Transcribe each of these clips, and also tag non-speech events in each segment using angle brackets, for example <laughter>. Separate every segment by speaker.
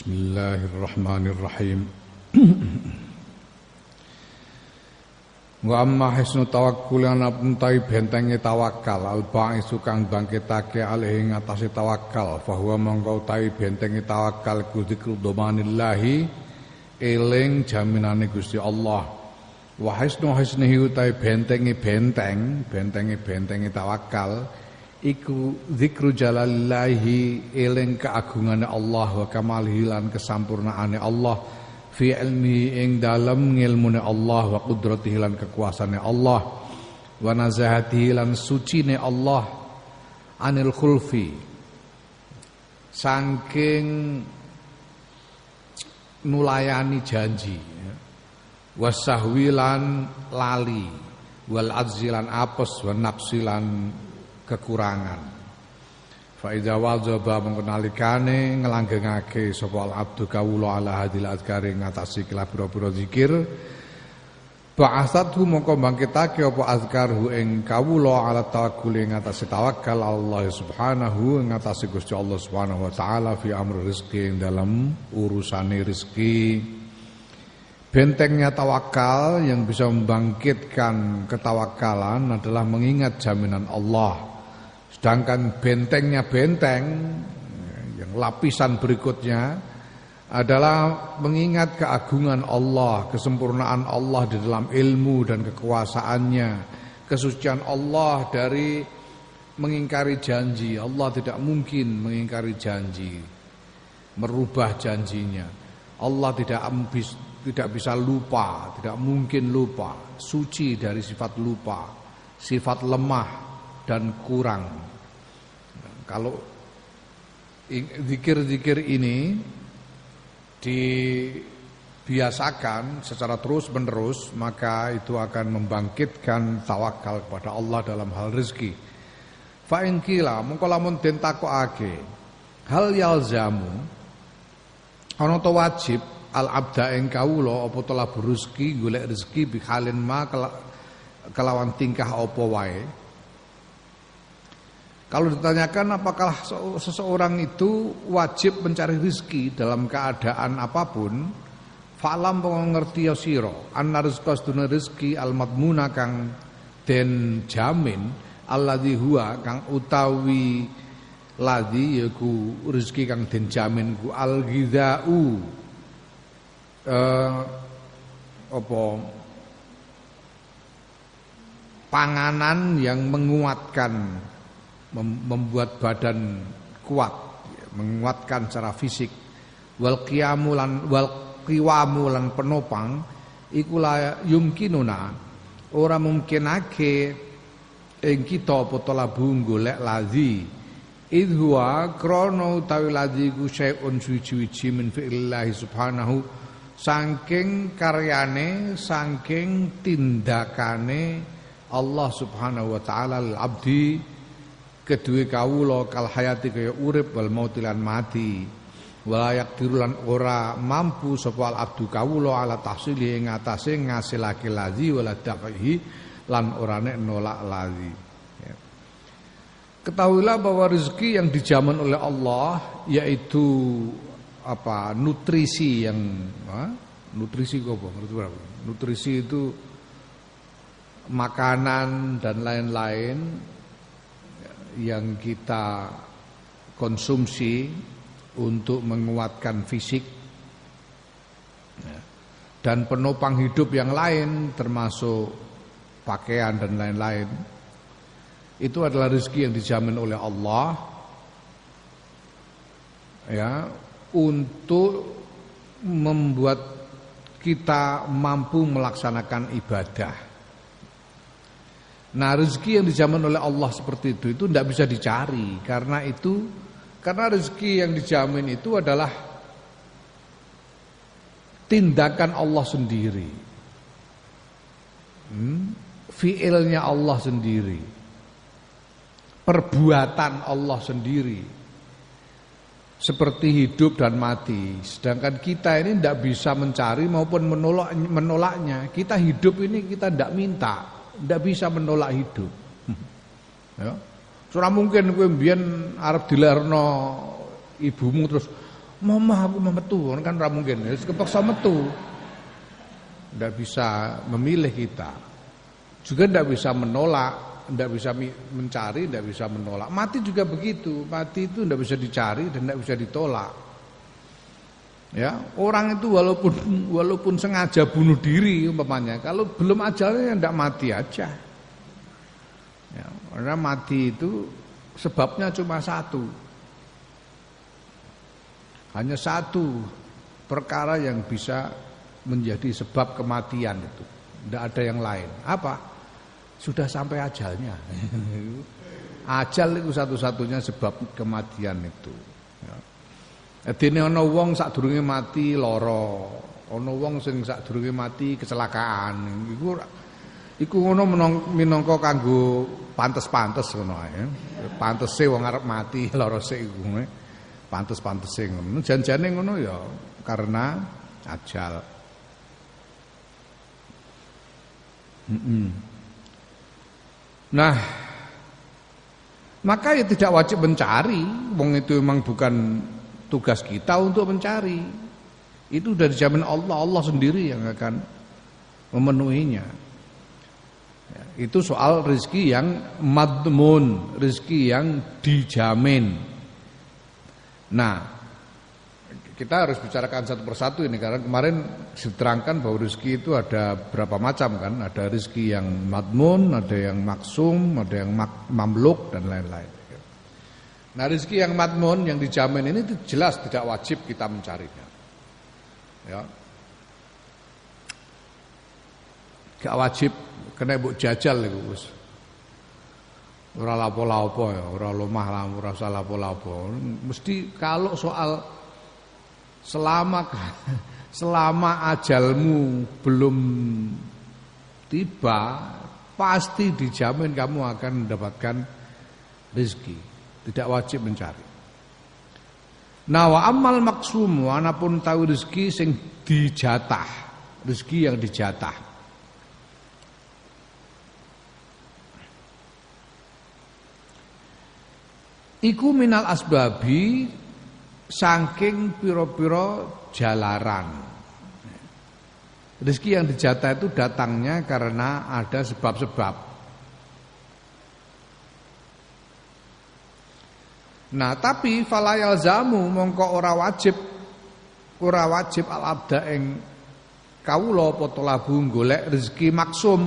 Speaker 1: Bismillahirrahmanirrahim. Wa amma hisnu tawakkul tawakal al ba'isu kang bangkitake alih ing atase tawakal fa huwa mongko utawi bentenge tawakal ku zikru domanillahi eling jaminane Gusti Allah. Wa hisnu hisnihi utawi bentenge benteng bentenge bentenge tawakal iku zikru jalalillahi eling keagungane Allah wa kamalihi kesampurnaane Allah. Fi ilmi ing dalem ngilmune Allah wa qudratihi lan kekuasaane Allah. Wa nazahatihi lan sucine Allah. Anil khulfi. Saking nulayani janji wasahwi lan lali. Wal adzilan apes wa nafsilan kekurangan. Fa idza wadzaba mengko nalikane nglanggengake sapa abdu kawula ala hadil azkari ngatasi kelah pira-pira zikir. Ba'asathu mongko bangkitake apa azkarhu ing kawula ala tawakkul ing ngatasi tawakal Allah subhanahu ing ngatasi Gusti Allah subhanahu wa taala fi amr ing dalam urusane rezeki Bentengnya tawakal yang bisa membangkitkan ketawakalan adalah mengingat jaminan Allah Sedangkan bentengnya benteng yang lapisan berikutnya adalah mengingat keagungan Allah, kesempurnaan Allah di dalam ilmu dan kekuasaannya, kesucian Allah dari mengingkari janji. Allah tidak mungkin mengingkari janji, merubah janjinya. Allah tidak tidak bisa lupa, tidak mungkin lupa, suci dari sifat lupa, sifat lemah dan kurang. Kalau zikir-zikir ini dibiasakan secara terus-menerus maka itu akan membangkitkan tawakal kepada Allah dalam hal rezeki. Fa in kila mengko takokake hal yalzamu to wajib al abda ing kawula apa telah rezeki golek rezeki bi halin ma kelawan tingkah apa wae kalau ditanyakan apakah seseorang itu wajib mencari rizki dalam keadaan apa pun, Fa'lam pengerti ya siro. Anna rizqa seduna rizki al-madmuna kang den jamin Alladhi huwa kang utawi ladhi yaku rizki kang den jamin ku al-ghidha'u. Eh, apa? Panganan yang menguatkan membuat badan kuat, menguatkan secara fisik. Wal qiyamu lan wal qiwamu lan penopang iku la yumkinuna. Ora mungkinake ing kita apa talabu golek ladzi id huwa krana utawi ladzi ku syai'un suci-suci min fi'illah subhanahu saking karyane saking tindakane Allah subhanahu wa taala al abdi kedue kawula kal hayati kaya urip wal mautilan mati walayak dirulan ora mampu sapa al abdu kawula ala tahsili ing atase ngasilake lazi wala dafihi lan ora nek nolak lazi ya. Ketahuilah bahwa rezeki yang dijamin oleh Allah yaitu apa nutrisi yang ha? nutrisi apa? Nutrisi itu makanan dan lain-lain yang kita konsumsi untuk menguatkan fisik ya, dan penopang hidup yang lain termasuk pakaian dan lain-lain itu adalah rezeki yang dijamin oleh Allah ya untuk membuat kita mampu melaksanakan ibadah Nah rezeki yang dijamin oleh Allah seperti itu itu tidak bisa dicari. Karena itu karena rezeki yang dijamin itu adalah tindakan Allah sendiri, hmm, fiilnya Allah sendiri, perbuatan Allah sendiri, seperti hidup dan mati. Sedangkan kita ini tidak bisa mencari maupun menolak menolaknya. Kita hidup ini kita tidak minta tidak bisa menolak hidup. <laughs> ya. Surah mungkin kowe mbiyen arep dilerno ibumu terus Mama aku mau metu kan ora mungkin. Wis kepaksa metu. Tidak bisa memilih kita. Juga tidak bisa menolak, tidak bisa mencari, tidak bisa menolak. Mati juga begitu. Mati itu tidak bisa dicari dan tidak bisa ditolak. Ya, orang itu walaupun walaupun sengaja bunuh diri umpamanya, kalau belum ajalnya tidak mati aja. Ya, karena mati itu sebabnya cuma satu. Hanya satu perkara yang bisa menjadi sebab kematian itu. Tidak ada yang lain. Apa? Sudah sampai ajalnya. <laughs> Ajal itu satu-satunya sebab kematian itu. Dene ana wong sadurunge mati lara, ana wong sing sadurunge mati kecelakaan. Iku iku ngono minangka kanggo pantes-pantes ngono ae. Pantese wong arep mati <laughs> lara sik iku. Pantes-pantese ngono. Jan-jane ngono ya karena ajal. Nah, maka ya tidak wajib mencari, wong itu memang bukan tugas kita untuk mencari. Itu dari jamin Allah, Allah sendiri yang akan memenuhinya. Ya, itu soal rezeki yang madmun, rezeki yang dijamin. Nah, kita harus bicarakan satu persatu ini karena kemarin diterangkan bahwa rezeki itu ada berapa macam kan ada rezeki yang madmun ada yang maksum ada yang mamluk dan lain-lain nah rezeki yang madmun yang dijamin ini jelas tidak wajib kita mencarinya. Ya. Gak wajib kena ibu jajal itu Gus. Ora lapo-lapo ya ora lemah lah ora salah lapo-lapo. Mesti kalau soal Selama <laughs> selama ajalmu belum tiba, pasti dijamin kamu akan mendapatkan rezeki. Tidak wajib mencari. Nah wa amal maksum pun tahu rezeki sing dijatah, rezeki yang dijatah. Iku minal asbabi saking piro-piro jalaran. Rezeki yang dijatah itu datangnya karena ada sebab-sebab. Nah, tapi falayal zamu mongko ora wajib ora wajib al abda ing kawula apa talabu golek rezeki maksum.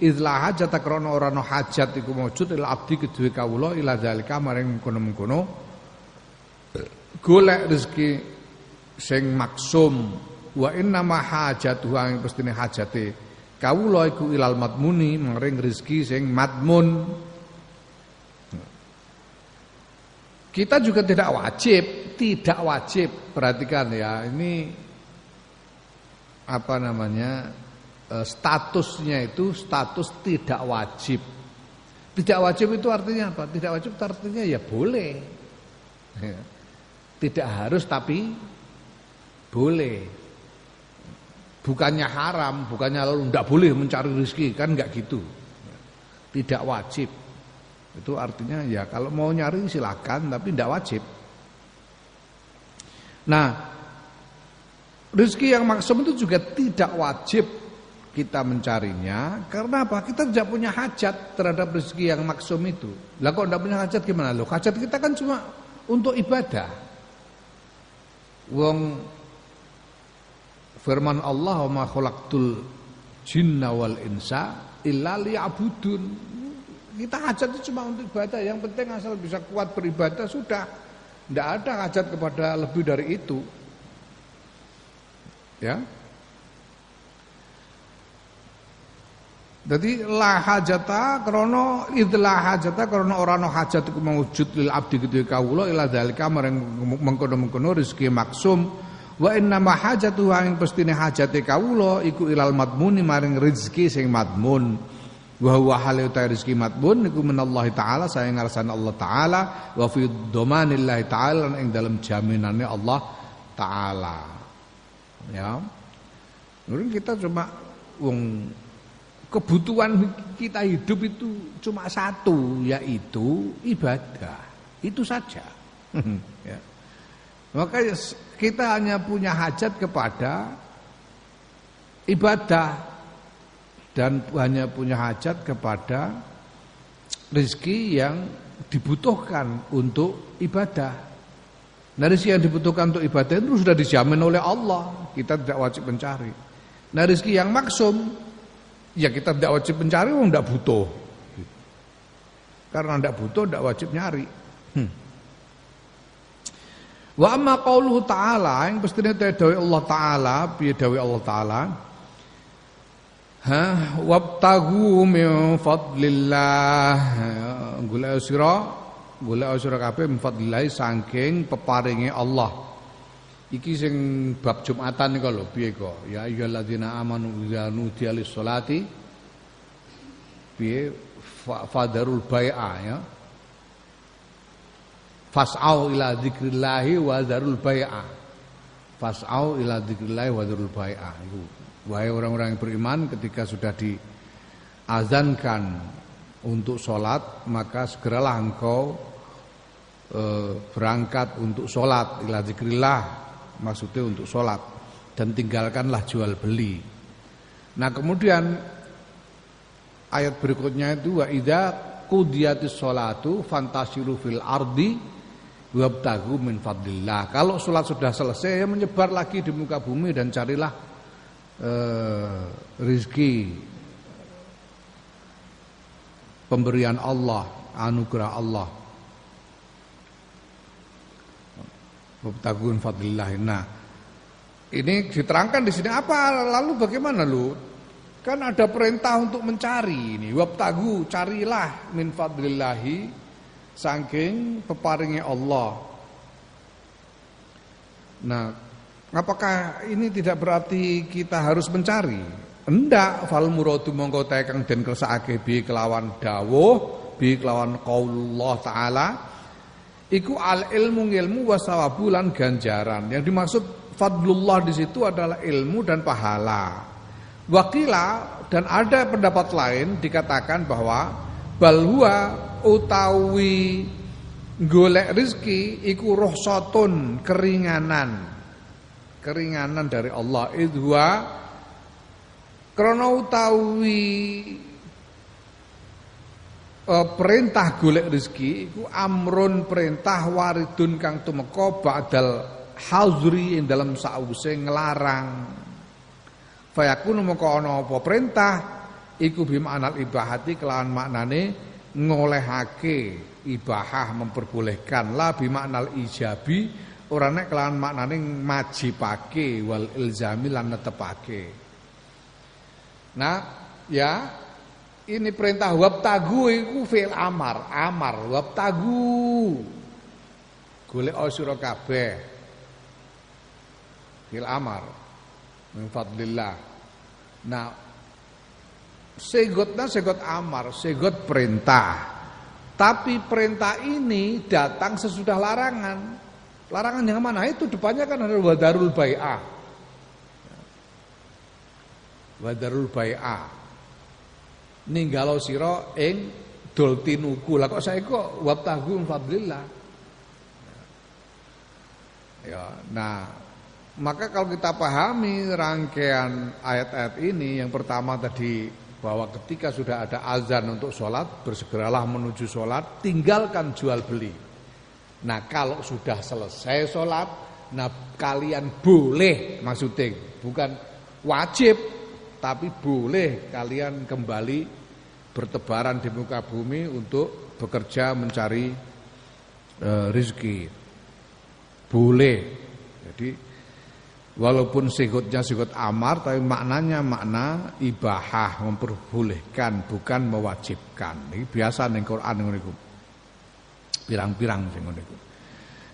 Speaker 1: Idlah hajat krana ora no hajat iku maujud il abdi kedue kawula ila zalika maring kono-kono golek rezeki sing maksum. Wa inna ma hajatuhu ang pestine hajate. Kawula iku ilal madmuni mering rezeki sing madmun kita juga tidak wajib tidak wajib perhatikan ya ini apa namanya e, statusnya itu status tidak wajib tidak wajib itu artinya apa tidak wajib itu artinya ya boleh ya. Tidak harus tapi boleh. Bukannya haram, bukannya lalu tidak boleh mencari rezeki, kan enggak gitu. Tidak wajib. Itu artinya ya kalau mau nyari silakan tapi tidak wajib. Nah, rezeki yang maksum itu juga tidak wajib kita mencarinya karena apa? Kita tidak punya hajat terhadap rezeki yang maksum itu. Lah kok tidak punya hajat gimana? Loh, hajat kita kan cuma untuk ibadah. Wong firman Allah ma khalaqtul jinna wal insa illa liya'budun. Kita hajat itu cuma untuk ibadah, yang penting asal bisa kuat beribadah sudah. Tidak ada hajat kepada lebih dari itu. Ya. Jadi la hajata krana idlah hajata krana ora ana hajat iku mawujud lil abdi kedhe kawula ila dalika marang mengkono-mengkono rezeki maksum wa inna ma hajatu ing pestine hajate kawula iku ilal madmuni maring rezeki sing madmun wa huwa halu ta rezeki madmun iku menallahi taala saya ngarsan Allah taala wa fi domanillahi taala ing dalam jaminannya Allah taala. Ya. Mungkin kita cuma wong kebutuhan kita hidup itu cuma satu yaitu ibadah. Itu saja. <laughs> Ya. Maka kita hanya punya hajat kepada ibadah dan hanya punya hajat kepada rezeki yang dibutuhkan untuk ibadah. Nah rezeki yang dibutuhkan untuk ibadah itu sudah dijamin oleh Allah. Kita tidak wajib mencari. Nah rezeki yang maksum ya kita tidak wajib mencari, wong tidak butuh. Karena tidak butuh, tidak wajib nyari. Hmm. Wa amma qauluhu ta'ala yang pastinya dawai Allah ta'ala, piye dawai Allah ta'ala. Ha, wabtagu min fadlillah. Golek sira, golek sira kabeh min fadlillah saking peparinge Allah. Iki sing bab Jumatan iki lho piye kok. Ya ayyuhalladzina amanu idza nudiya lis-salati piye fadarul bai'a ya. Fas'au ila dzikrillahi wa dzarul bai'a. Fas'au ila dzikrillahi wa dzarul bai'a. Wahai orang-orang yang beriman ketika sudah diazankan untuk sholat maka segeralah engkau e, berangkat untuk sholat ila dzikrillah maksudnya untuk sholat dan tinggalkanlah jual beli. Nah kemudian ayat berikutnya itu wa idza qudiyatis sholatu fantasiru fil ardi wabtagu min fadlillah. Kalau sholat sudah selesai ya menyebar lagi di muka bumi dan carilah uh, rizki pemberian Allah, anugerah Allah. Wabtagu min fadlillah. Nah, ini diterangkan di sini apa? Lalu bagaimana lu? Kan ada perintah untuk mencari ini. Wabtagu, carilah min fadlillahi saking peparingnya Allah. Nah, apakah ini tidak berarti kita harus mencari? Enggak, fal muradu mongko tekang den kersakake bi kelawan dawuh, bi kelawan qaulullah taala iku al ilmu ilmu wasawabu lan ganjaran. Yang dimaksud fadlullah di situ adalah ilmu dan pahala. Wakila dan ada pendapat lain dikatakan bahwa balhua utawi golek rezeki iku ruhsatun keringanan keringanan dari Allah. Idwa krana utawi e, perintah golek rezeki iku amrun perintah waridun kang tumeka ba'dal hazri ing dalam sause nglarang. Fayakunu moko ana apa? Perintah iku bimaknal ibahati kelawan maknane ngolehake ibahah memperbolehkan. La bimaknal ijabi ora nek kelawan maknane majibake wal ilzami lan netepake. Nah, ya ini perintah wabtagu iku fi'il amar, amar wabtagu. Golek sira kabeh. Fi'il amar min fadlillah. Nah, Segotnya segot amar, segot perintah. Tapi perintah ini datang sesudah larangan. Larangan yang mana? Itu depannya kan ada wadarul bai'ah. Wadarul bai'ah. Ninggalo sira ing dol tinuku. Lah kok saya kok wabtahu fadlillah. Ya, nah maka kalau kita pahami rangkaian ayat-ayat ini yang pertama tadi bahwa ketika sudah ada azan untuk sholat bersegeralah menuju sholat tinggalkan jual beli nah kalau sudah selesai sholat nah kalian boleh maksudnya bukan wajib tapi boleh kalian kembali bertebaran di muka bumi untuk bekerja mencari e, rezeki boleh jadi Walaupun sikutnya sikut amar tapi maknanya makna ibahah memperbolehkan bukan mewajibkan. Ini biasa ning Quran iku. Pirang-pirang sing ngono iku.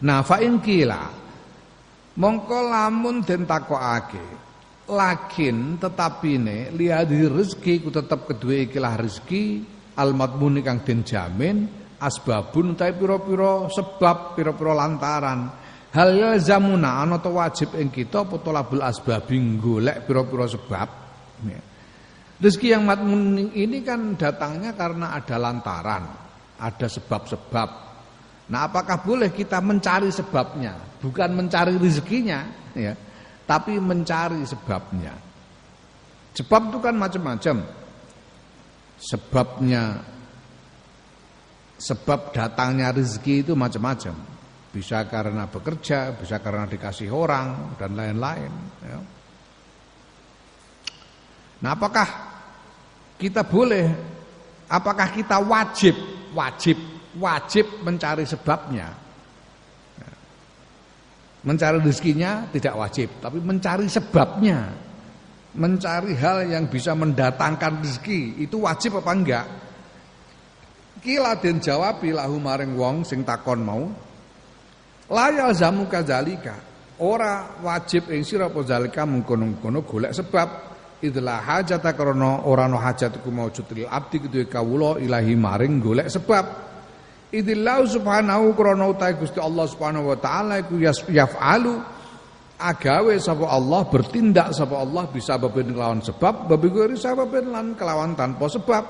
Speaker 1: Nah, fa in kila mongko lamun den takokake lakin tetapine liadi rezeki ku tetep kedua ikilah rezeki almatmuni kang den jamin asbabun utawi pira-pira sebab pira-pira lantaran Hal zamuna ana to wajib ing kita apa talabul asbab golek pira-pira sebab. Ya. Rezeki yang matmun ini kan datangnya karena ada lantaran, ada sebab-sebab. Nah, apakah boleh kita mencari sebabnya, bukan mencari rezekinya, ya, tapi mencari sebabnya. Sebab itu kan macam-macam. Sebabnya sebab datangnya rezeki itu macam-macam. Bisa karena bekerja, bisa karena dikasih orang dan lain-lain, ya. Nah, apakah kita boleh apakah kita wajib wajib wajib mencari sebabnya. Mencari rezekinya tidak wajib, tapi mencari sebabnya. Mencari hal yang bisa mendatangkan rezeki itu wajib apa enggak? Kila den jawab lahu maring wong sing takon mau. Laya zamu kadzalika. Ora wajib ing sira apa zalika mengkono-kono golek sebab idlah hajata krana ora ana hajat iku maujud abdi kedue kawula ilahi maring golek sebab Idillahu subhanahu krana utahe Gusti Allah subhanahu wa taala iku yaf'alu agawe sapa Allah bertindak sapa Allah bisa babin kelawan sebab babi gori sababin lan kelawan tanpa sebab.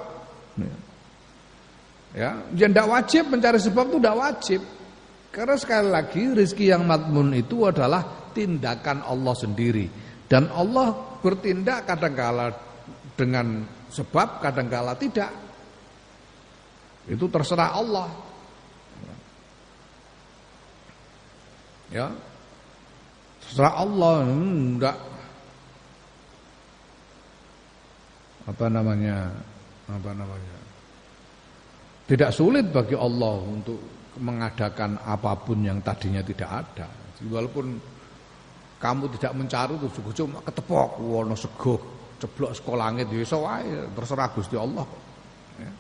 Speaker 1: Ya, ya ndak wajib mencari sebab itu ndak wajib. Karena sekali lagi rezeki yang matmun itu adalah tindakan Allah sendiri dan Allah bertindak kadangkala dengan sebab kadangkala tidak. Itu terserah Allah. Ya. Terserah Allah enggak apa namanya? Apa namanya? Tidak sulit bagi Allah untuk mengadakan apa pun yang tadinya tidak ada. Walaupun kamu tidak mencari itu cuma ketepok wono sego ceblok sekolah langit ya iso wae terserah Gusti Allah. Ya.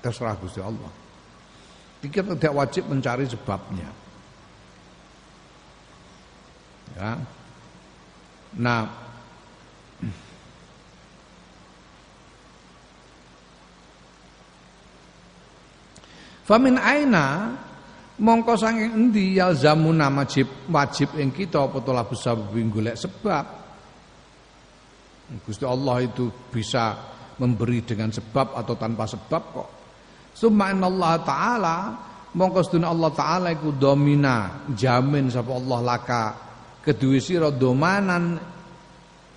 Speaker 1: Terserah Gusti Allah. Kita tidak wajib mencari sebabnya. Ya. Nah, Famin aina mongko saking endi yalzamuna wajib wajib ing kita apa talabus sebab golek sebab. Gusti Allah itu bisa memberi dengan sebab atau tanpa sebab kok. Summa Allah taala mongko sedune Allah taala iku domina jamin sapa Allah laka kedua sira domanan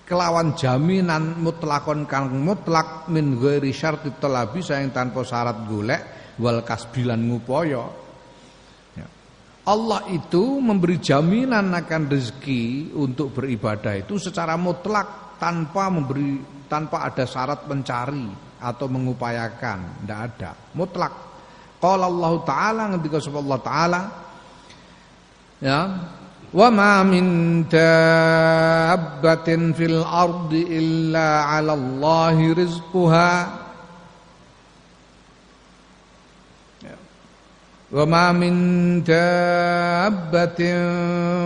Speaker 1: kelawan jaminan mutlakon kang mutlak min ghairi syarti talabi sayang tanpa syarat golek wal kasbilan ngupaya. Ya. Allah itu memberi jaminan akan rezeki untuk beribadah itu secara mutlak tanpa memberi tanpa ada syarat mencari atau mengupayakan. Tidak ada. Mutlak. Qala Allah taala ketika Allah taala ya وما من دابة في الأرض إلا على الله رزقها وما من دابة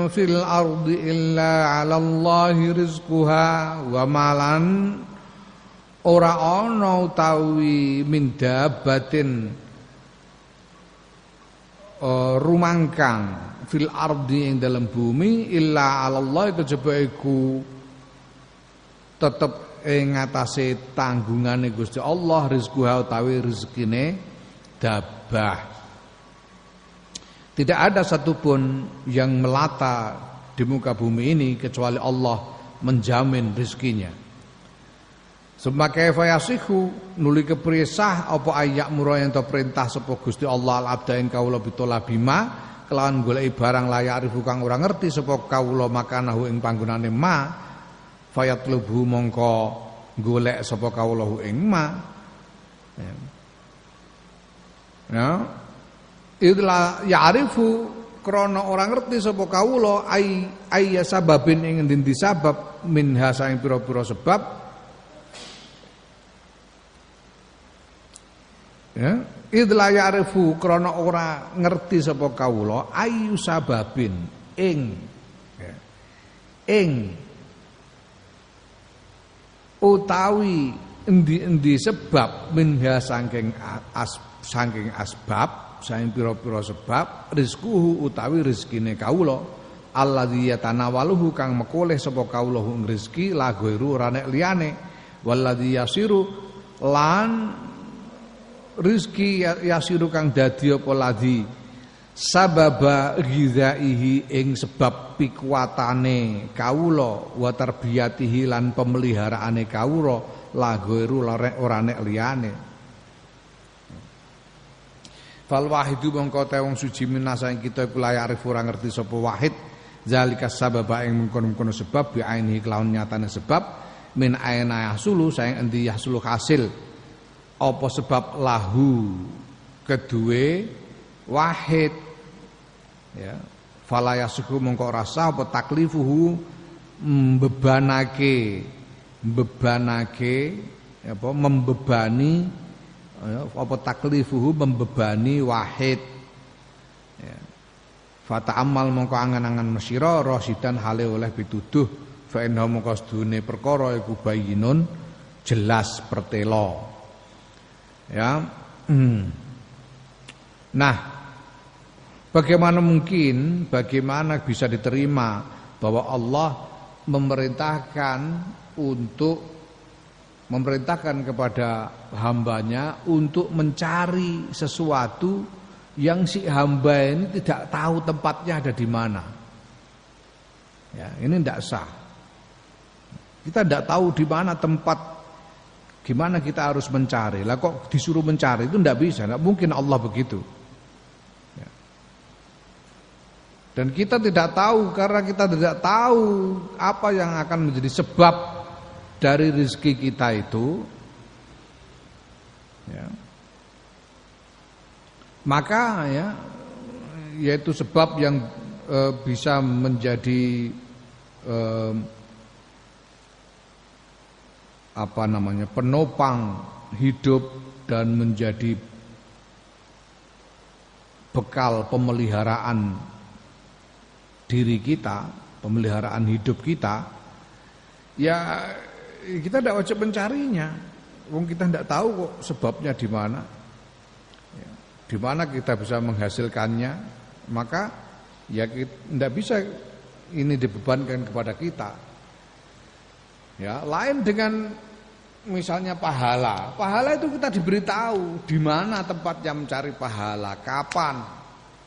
Speaker 1: في الأرض إلا على الله رزقها وما لن ora ana utawi min dabatin uh, rumangkang fil ardi yang dalam bumi illa Allah kejaba iku tetep ing ngatasé tanggungane Gusti Allah rezeki utawi rezekine dabah tidak ada satupun yang melata di muka bumi ini kecuali Allah menjamin rezekinya. Semakai fayasihu nuli kepriye apa ayak murah yang perintah sapa Gusti Allah al-abda ing kawula bitolabima kelawan golek barang layak arifu kang ora ngerti sapa kawula makanahu ing panggonane ma fayatlubu mongko golek sapa kawula ing ma. Ya, ya. idla ya'rifu krana ora ngerti sapa kawula ai ai sababin ing endi sabab min hasaing pira-pira sebab. Ya Idla ya'rifu krana ora ngerti sapa kawula ayu sababin ing ya, ing utawi endi-endi sebab minha saking as saking asbab saking pira-pira sebab rizquhu utawi rezekine kawula alladzi yatanawaluhu kang mekoleh sapa kawula ing rezeki la ghairu ora nek liyane walladzi yasiru lan rizki ya, yasiru kang dadi apa ladhi sababa ghidaihi ing sebab pikuatane kawula wa tarbiyatihi lan pemeliharaane kawula la ghairu ora nek liyane. Fal wahidu mongko te wong suci minasa ing kita iku layak ora ngerti sapa wahid. Zalika sababa ing mengkono-mengkono sebab bi ainihi kelawan nyatane sebab min aina yahsulu saing endi yahsulu hasil apa sebab lahu kedue wahid? Ya. Fala yasuhu mongko rasa apa taklifuhu mbebanake mbebanake apa membebani ya, apa taklifuhu membebani wahid. Ya. Fata amal mongko angan-angan mesira rasidan hale oleh pituduh fa inna mongko perkara iku bayinun jelas pertelo ya hmm. nah bagaimana mungkin bagaimana bisa diterima bahwa Allah memerintahkan untuk memerintahkan kepada hambanya untuk mencari sesuatu yang si hamba ini tidak tahu tempatnya ada di mana. Ya, ini tidak sah. Kita tidak tahu di mana tempat gimana kita harus mencari. Lah kok disuruh mencari itu tidak bisa, tidak mungkin Allah begitu. Ya. Dan kita tidak tahu karena kita tidak tahu apa yang akan menjadi sebab dari rezeki kita itu ya, maka ya yaitu sebab yang e, bisa menjadi e, apa namanya penopang hidup dan menjadi bekal pemeliharaan diri kita, pemeliharaan hidup kita, ya kita tidak wajib mencarinya. Wong kita tidak tahu kok sebabnya di mana. Ya, di mana kita bisa menghasilkannya, maka ya tidak bisa ini dibebankan kepada kita. Ya, lain dengan misalnya pahala. Pahala itu kita diberitahu di mana tempatnya mencari pahala, kapan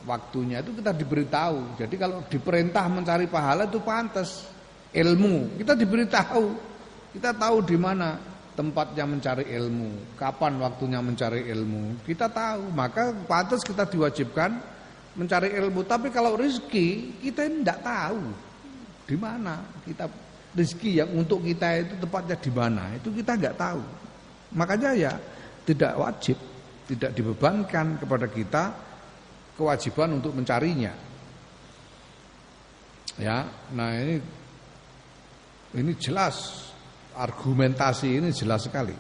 Speaker 1: waktunya itu kita diberitahu. Jadi kalau diperintah mencari pahala itu pantas ilmu. Kita diberitahu. Kita tahu di mana tempatnya mencari ilmu, kapan waktunya mencari ilmu. Kita tahu, maka pantas kita diwajibkan mencari ilmu. Tapi kalau rezeki kita tidak tahu di mana kita rezeki yang untuk kita itu tempatnya di mana itu kita nggak tahu. Makanya ya tidak wajib, tidak dibebankan kepada kita kewajiban untuk mencarinya. Ya, nah ini ini jelas argumentasi ini jelas sekali.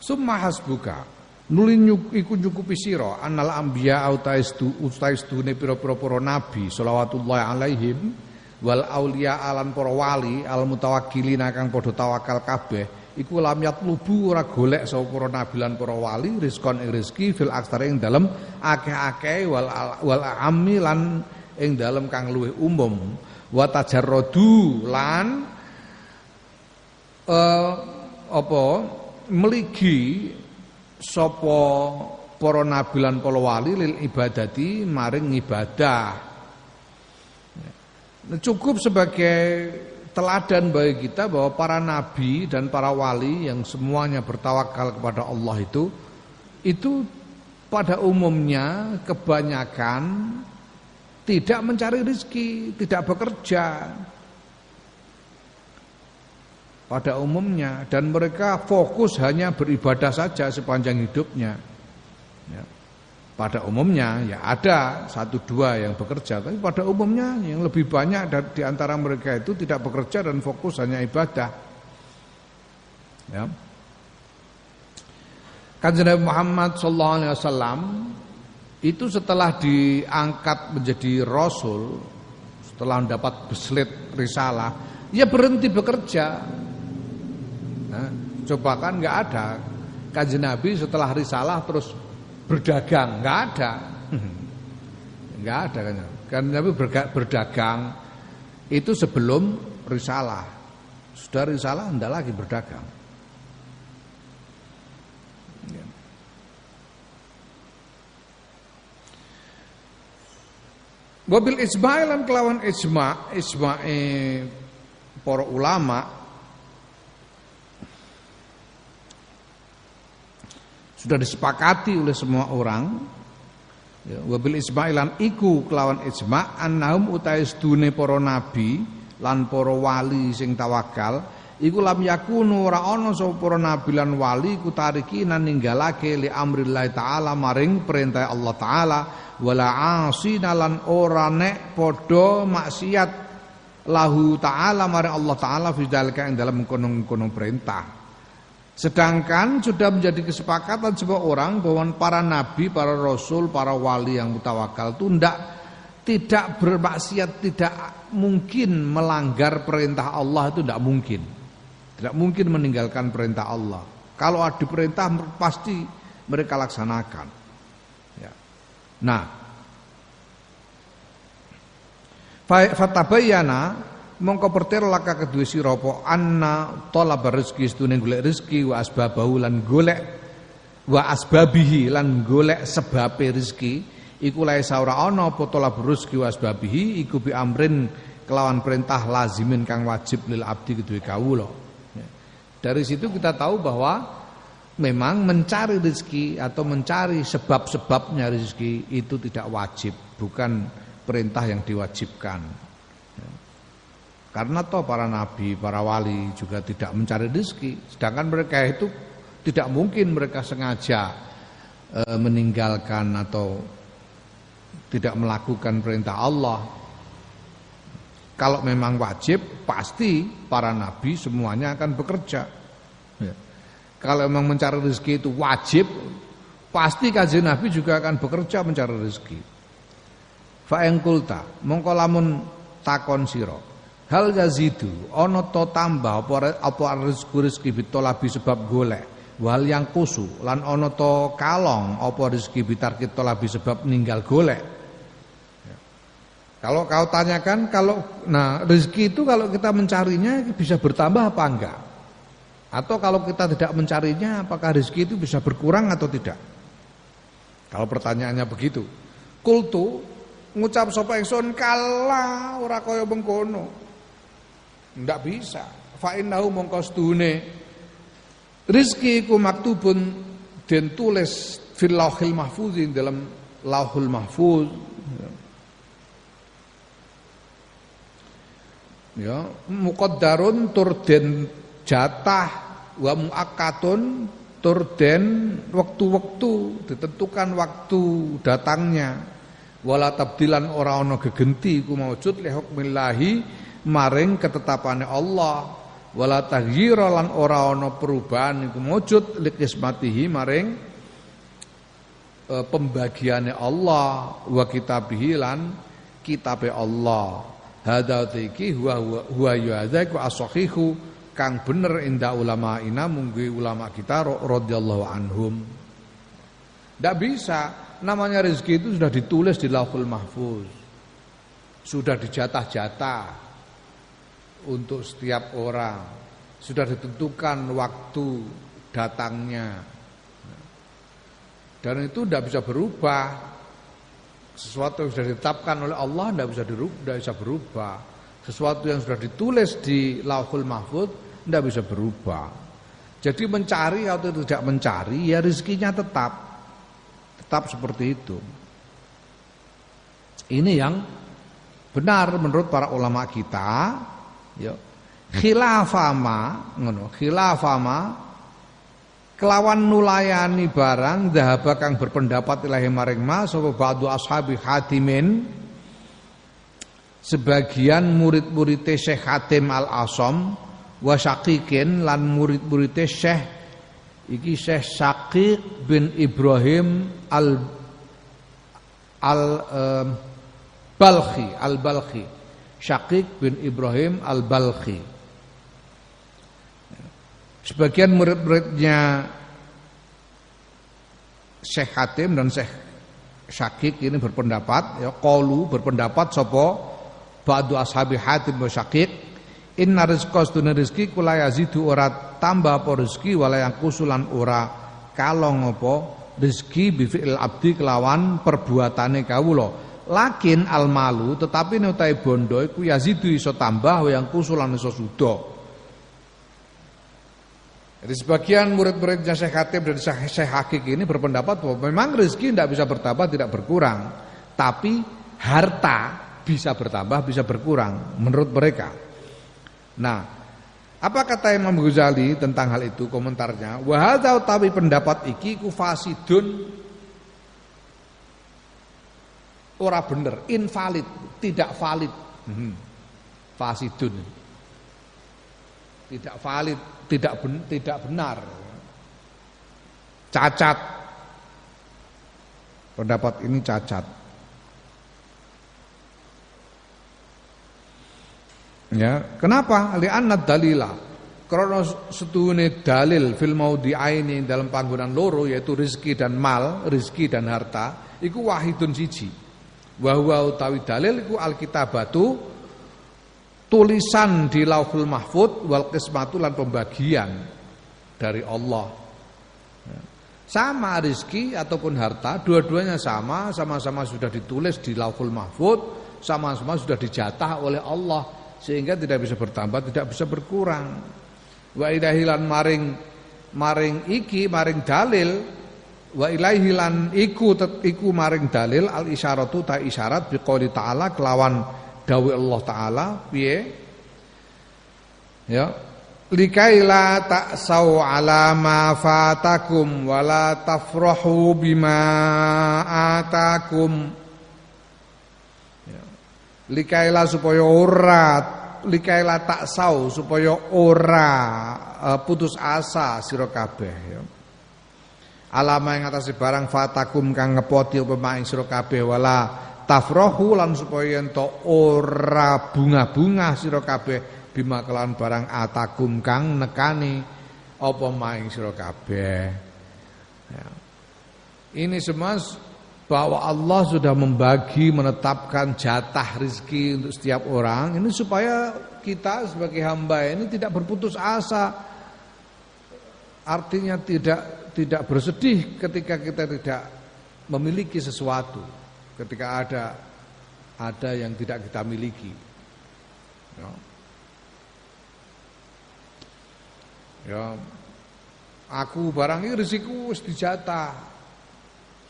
Speaker 1: Summa hasbuka nuli iku nyukupi sira anal anbiya autaistu utaistune pira-pira para nabi selawatullah alaihim wal aulia alan para wali al mutawakkilin kang padha tawakal kabeh iku lam yatlubu ora golek sapa para nabi lan para wali rizkon ing rezeki fil ing dalem akeh-akeh wal wal ammi lan ing dalem kang luwih umum wa tajarradu lan eh, apa meligi sapa para nabi lan para wali lil ibadati maring ibadah. Nah, cukup sebagai teladan bagi kita bahwa para nabi dan para wali yang semuanya bertawakal kepada Allah itu itu pada umumnya kebanyakan tidak mencari rezeki, tidak bekerja, pada umumnya dan mereka fokus hanya beribadah saja sepanjang hidupnya. Pada umumnya ya ada satu dua yang bekerja, tapi pada umumnya yang lebih banyak di antara mereka itu tidak bekerja dan fokus hanya ibadah. Ya. Kanjeng Nabi Muhammad sallallahu alaihi wasallam itu setelah diangkat menjadi rasul, setelah mendapat beslit risalah, ya berhenti bekerja, Nah, coba kan nggak ada kaji Nabi setelah risalah terus berdagang, nggak ada. nggak ada kan. Kan Nabi berdagang itu sebelum risalah. Sudah risalah enggak lagi berdagang. Wabil ijma' lan kelawan ijma' ijma'e para ulama sudah disepakati oleh semua orang. Ya, wabil ijma'ilan iku kelawan ijma' annahum utai sedune para nabi lan para wali sing tawakal. Iku lam yakunu ora ana sapa para nabi lan wali ku tarikinan ninggalake li amrillah taala maring perintah Allah taala. Wala asina lan ora nek padha maksiat lahu taala mari Allah taala fi dalika ing dalam kono-kono perintah sedangkan sudah menjadi kesepakatan sebuah orang bahwa para nabi, para rasul, para wali yang mutawakal itu tidak tidak bermaksiat, tidak mungkin melanggar perintah Allah itu tidak mungkin. Tidak mungkin meninggalkan perintah Allah. Kalau ada perintah pasti mereka laksanakan. Nah, fatabayana mongko pertir laka kedua sira apa anna talab rezeki sedune golek rezeki wa asbabahu lan golek wa asbabihi lan golek sebabe rezeki iku lae saura ana apa talab rezeki wa asbabihi iku bi amrin kelawan perintah lazimin kang wajib lil abdi kedue kawula. Ya. Dari situ kita tahu bahwa memang mencari rezeki atau mencari sebab-sebabnya rezeki itu tidak wajib, bukan perintah yang diwajibkan. Karena toh para nabi, para wali juga tidak mencari rezeki, sedangkan mereka itu tidak mungkin mereka sengaja e, meninggalkan atau tidak melakukan perintah Allah. Kalau memang wajib, pasti para nabi semuanya akan bekerja. Ya. Kalau memang mencari rezeki itu wajib, pasti kajian Nabi juga akan bekerja mencari rezeki. Fa kulta, mongko lamun takon sira. Hal yazidu ana to tambah apa apa rezeki rezeki bitolabi sebab golek. Wal yang kusu lan ana to kalong apa rezeki bitarkit tolabi sebab ninggal golek. Ya. Kalau kau tanyakan kalau nah rezeki itu kalau kita mencarinya bisa bertambah apa enggak? Atau kalau kita tidak mencarinya apakah rezeki itu bisa berkurang atau tidak? Kalau pertanyaannya begitu. Kultu ngucap sapa ingsun kala ora kaya mengkono. Ndak bisa. Fa innahu mongko stune rezeki iku maktubun den tulis fil lauhil mahfuz dalam lauhul mahfuz. Ya, muqaddarun tur den jatah wa muakkatun turden waktu-waktu ditentukan waktu datangnya wala tabdilan ora ana gegenti iku maujud li hukmillahi maring ketetapane Allah wala taghyira lan ora ana perubahan iku maujud li kismatihi maring e, pembagiane Allah wa kitabihi lan kitabe Allah hadza iki huwa huwa yu'adza ku as-sahihu kang bener indah ulama ina munggu ulama kita radhiyallahu anhum. Tidak bisa, namanya rezeki itu sudah ditulis di Lauhul Mahfuz. Sudah dijatah-jatah untuk setiap orang. Sudah ditentukan waktu datangnya. Dan itu tidak bisa berubah. Sesuatu yang sudah ditetapkan oleh Allah tidak bisa dirubah, tidak bisa berubah. Sesuatu yang sudah ditulis di Lauhul Mahfuz tidak bisa berubah. Jadi mencari atau tidak mencari ya rezekinya tetap tetap seperti itu. Ini yang benar menurut para ulama kita. Ya. Khilafama, ngono, khilafama kelawan nulayani barang dahaba kang berpendapat ilahi maring ma sapa ba'du ashabi hatimin sebagian murid-murid Syekh Hatim Al-Asom wa Syaqiqin lan murid-muride Syekh iki Syekh Syaqiq bin Ibrahim al al Balkhi al Balkhi Syaqiq bin Ibrahim al Balkhi sebagian murid-muridnya Syekh Hatim dan Syekh Syakik ini berpendapat ya qalu berpendapat sapa ba'du ashabi Hatim wa Syakik Inna rizqa sedune rezeki kula yazidu ora tambah apa rezeki wala yang kusulan ora kalong apa rezeki bifi'il abdi kelawan perbuatane kawula Lakin al malu tetapi nutai bondo iku yazidu iso tambah yang kusulan iso sudo. Jadi sebagian murid-muridnya Syekh Khatib dan Syekh Hakik ini berpendapat bahwa memang rezeki tidak bisa bertambah, tidak berkurang. Tapi harta bisa bertambah, bisa berkurang menurut mereka. Nah, apa kata Imam Ghazali tentang hal itu komentarnya? Wahada utawi pendapat iki kufasidun ora bener, invalid, tidak valid. Hmm. Fasidun. Tidak valid, tidak ben, tidak benar. Cacat. Pendapat ini cacat. Ya, kenapa? Li'anna dalila. Karena setuhune dalil fil aini dalam panggonan loro yaitu rizki dan mal, rizki dan harta, iku wahidun siji. Wa huwa utawi dalil iku alkitabatu tulisan di Lauhul Mahfud wal pembagian dari Allah. Sama rizki ataupun harta, dua-duanya sama, sama-sama sudah ditulis di Lauhul Mahfud, sama-sama sudah dijatah oleh Allah sehingga tidak bisa bertambah, tidak bisa berkurang. Wa ilahilan maring maring iki maring dalil wa ilaihi lan iku iku maring dalil al isyaratu ta isyarat biqouli ta'ala kelawan dawuh Allah taala piye? Ya. Likaila ta'sau ala ma fatakum wala tafrahu bima atakum. Ya. likaila supaya ora likaila taksau supaya ora uh, putus asa sira kabeh ya alama yang atas barang fatakum kang ngepoti apa maing sira kabeh wala tafrohu lan supaya ento ora bunga-bunga sira kabeh bima kelan barang atakum kang nekani apa maing sira kabeh. Ya. ini semua bahwa Allah sudah membagi menetapkan jatah rizki untuk setiap orang. Ini supaya kita sebagai hamba ini tidak berputus asa. Artinya tidak tidak bersedih ketika kita tidak memiliki sesuatu, ketika ada ada yang tidak kita miliki. Ya. ya. Aku barang ini risiko wis dijatah.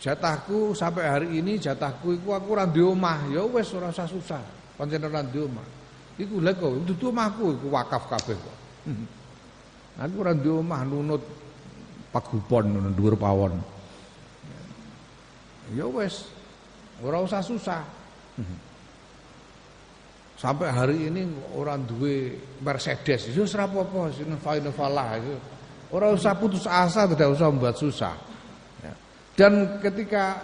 Speaker 1: Jatahku sampai hari ini jatahku iku aku ora duwe omah, ya wis ora usah susah. Pancen ora duwe omah. Iku lha kok dudu omahku iku wakaf kabeh kok. <laughs> Aku ora duwe omah nunut pagupon ngono dhuwur pawon. Ya wis, ora usah susah. Sampai hari ini orang duwe Mercedes, itu ya ora apa-apa, sing falah itu. Ora usah putus asa, tidak usah membuat susah. Ya. Dan ketika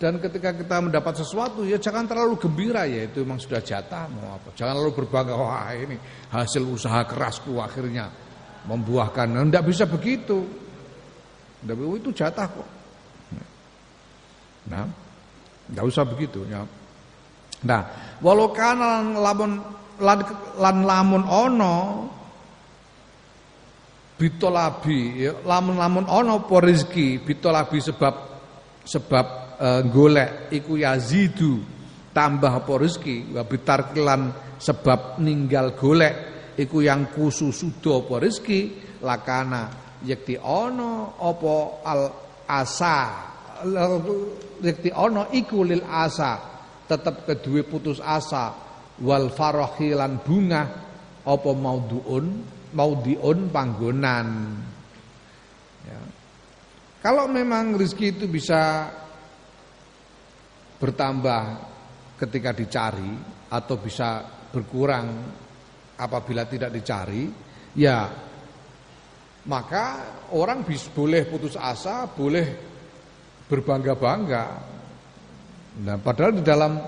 Speaker 1: dan ketika kita mendapat sesuatu ya jangan terlalu gembira ya itu memang sudah jatah mau apa. Jangan lalu berbangga wah ini hasil usaha kerasku akhirnya membuahkan. Tidak nah, bisa begitu. WU itu jatah kok. Nah, nggak usah begitu ya. Nah, walau kan lamun lan, lan lamun ono bitolabi ya, lamun lamun ono po rezeki bitolabi sebab sebab e, golek iku yazidu tambah apa rezeki wa sebab ninggal golek iku yang kususudo apa rezeki lakana yakti ono opo al asa. Yakti ono iku lil asa. Tetap kedua putus asa. Wal farahilan bunga. Opo mauduun maudiun panggonan. Ya. kalau memang rezeki itu bisa bertambah ketika dicari atau bisa berkurang apabila tidak dicari ya maka orang bisa boleh putus asa, boleh berbangga-bangga. Nah, padahal di dalam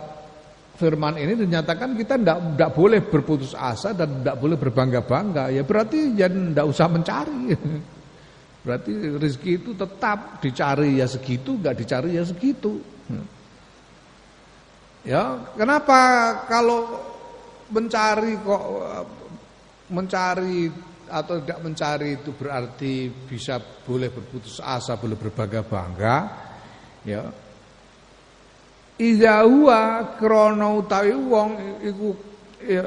Speaker 1: firman ini dinyatakan kita tidak tidak boleh berputus asa dan tidak boleh berbangga-bangga. Ya berarti ya tidak usah mencari. <laughs> Berarti rezeki itu tetap dicari ya segitu, nggak dicari ya segitu. Ya, kenapa kalau mencari kok mencari atau tidak mencari itu berarti bisa boleh berputus asa, boleh berbangga-bangga. Ya. Idza huwa krana utawi wong iku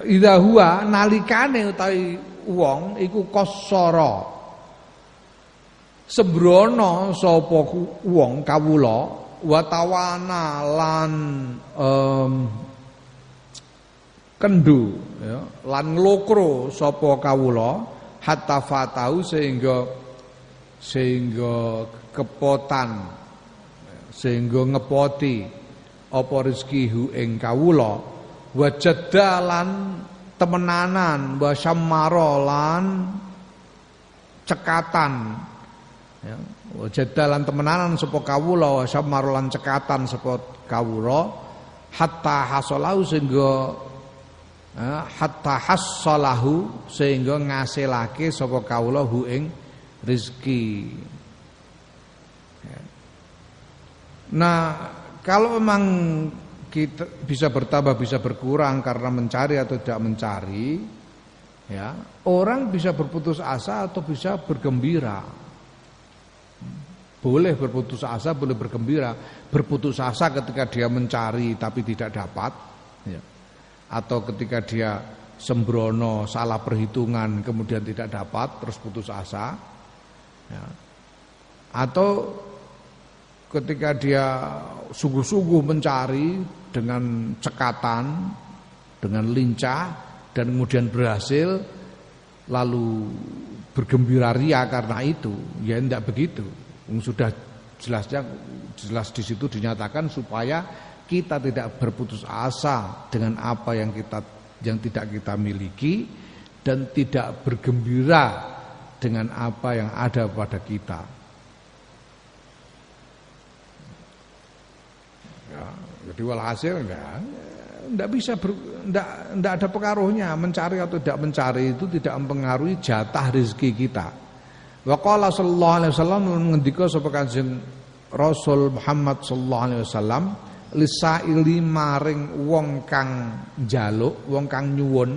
Speaker 1: idza huwa nalikane utawi wong iku kosara sembrono sapa wong kawula watawana lan um, kendu ya, lan nglokro sapa kawula hatta fatahu sehingga sehingga kepotan sehingga ngepoti apa rezekihu ing kawula. Wa jadalan temenanan wa syammarolan cekatan. Ya wa jadalan temenanan sapa kawula wa syammarolan cekatan sapa kawula. Hatta hasalahu sehingga hatta hassalahu sehingga ngasilake sapa kawula hu ing rezeki. Ya. Nah, kalau memang kita bisa bertambah bisa berkurang karena mencari atau tidak mencari, ya orang bisa berputus asa atau bisa bergembira. Boleh berputus asa, boleh bergembira. Berputus asa ketika dia mencari tapi tidak dapat, ya atau ketika dia sembrono salah perhitungan kemudian tidak dapat terus putus asa ya. atau ketika dia sungguh-sungguh mencari dengan cekatan dengan lincah dan kemudian berhasil lalu bergembira ria karena itu ya tidak begitu sudah jelasnya jelas di situ dinyatakan supaya kita tidak berputus asa dengan apa yang kita yang tidak kita miliki dan tidak bergembira dengan apa yang ada pada kita. Ya, jadi walhasil enggak enggak bisa ber, enggak, enggak ada pengaruhnya mencari atau tidak mencari itu tidak mempengaruhi jatah rezeki kita. Wa qala sallallahu alaihi wasallam ngendika sapa Rasul Muhammad sallallahu alaihi wasallam lisaili maring wong kang njaluk, wong kang nyuwun.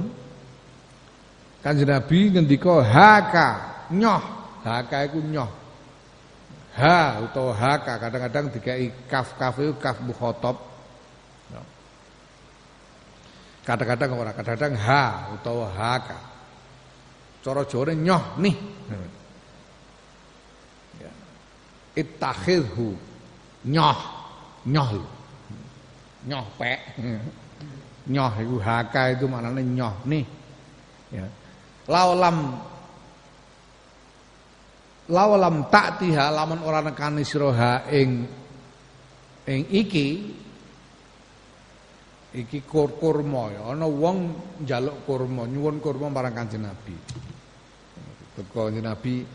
Speaker 1: Kanjeng Nabi ngendika haka, nyoh. Haka iku nyoh. Ha utawa haka kadang-kadang dikai kaf kaf itu kaf mukhatab. Kadang-kadang ora, kadang-kadang ha utawa haka. Cara Jawa nyoh nih. Ya. Ittakhidhu nyoh nyoh nyoh pek. Nyoh itu haka itu maknanya nyoh nih. Ya. Laulam laulam taktiha lamun ora nekani sira ing ing iki iki kur kurma ya ana wong njaluk kurma nyuwun kurma marang Kanjeng Nabi. Teko Nabi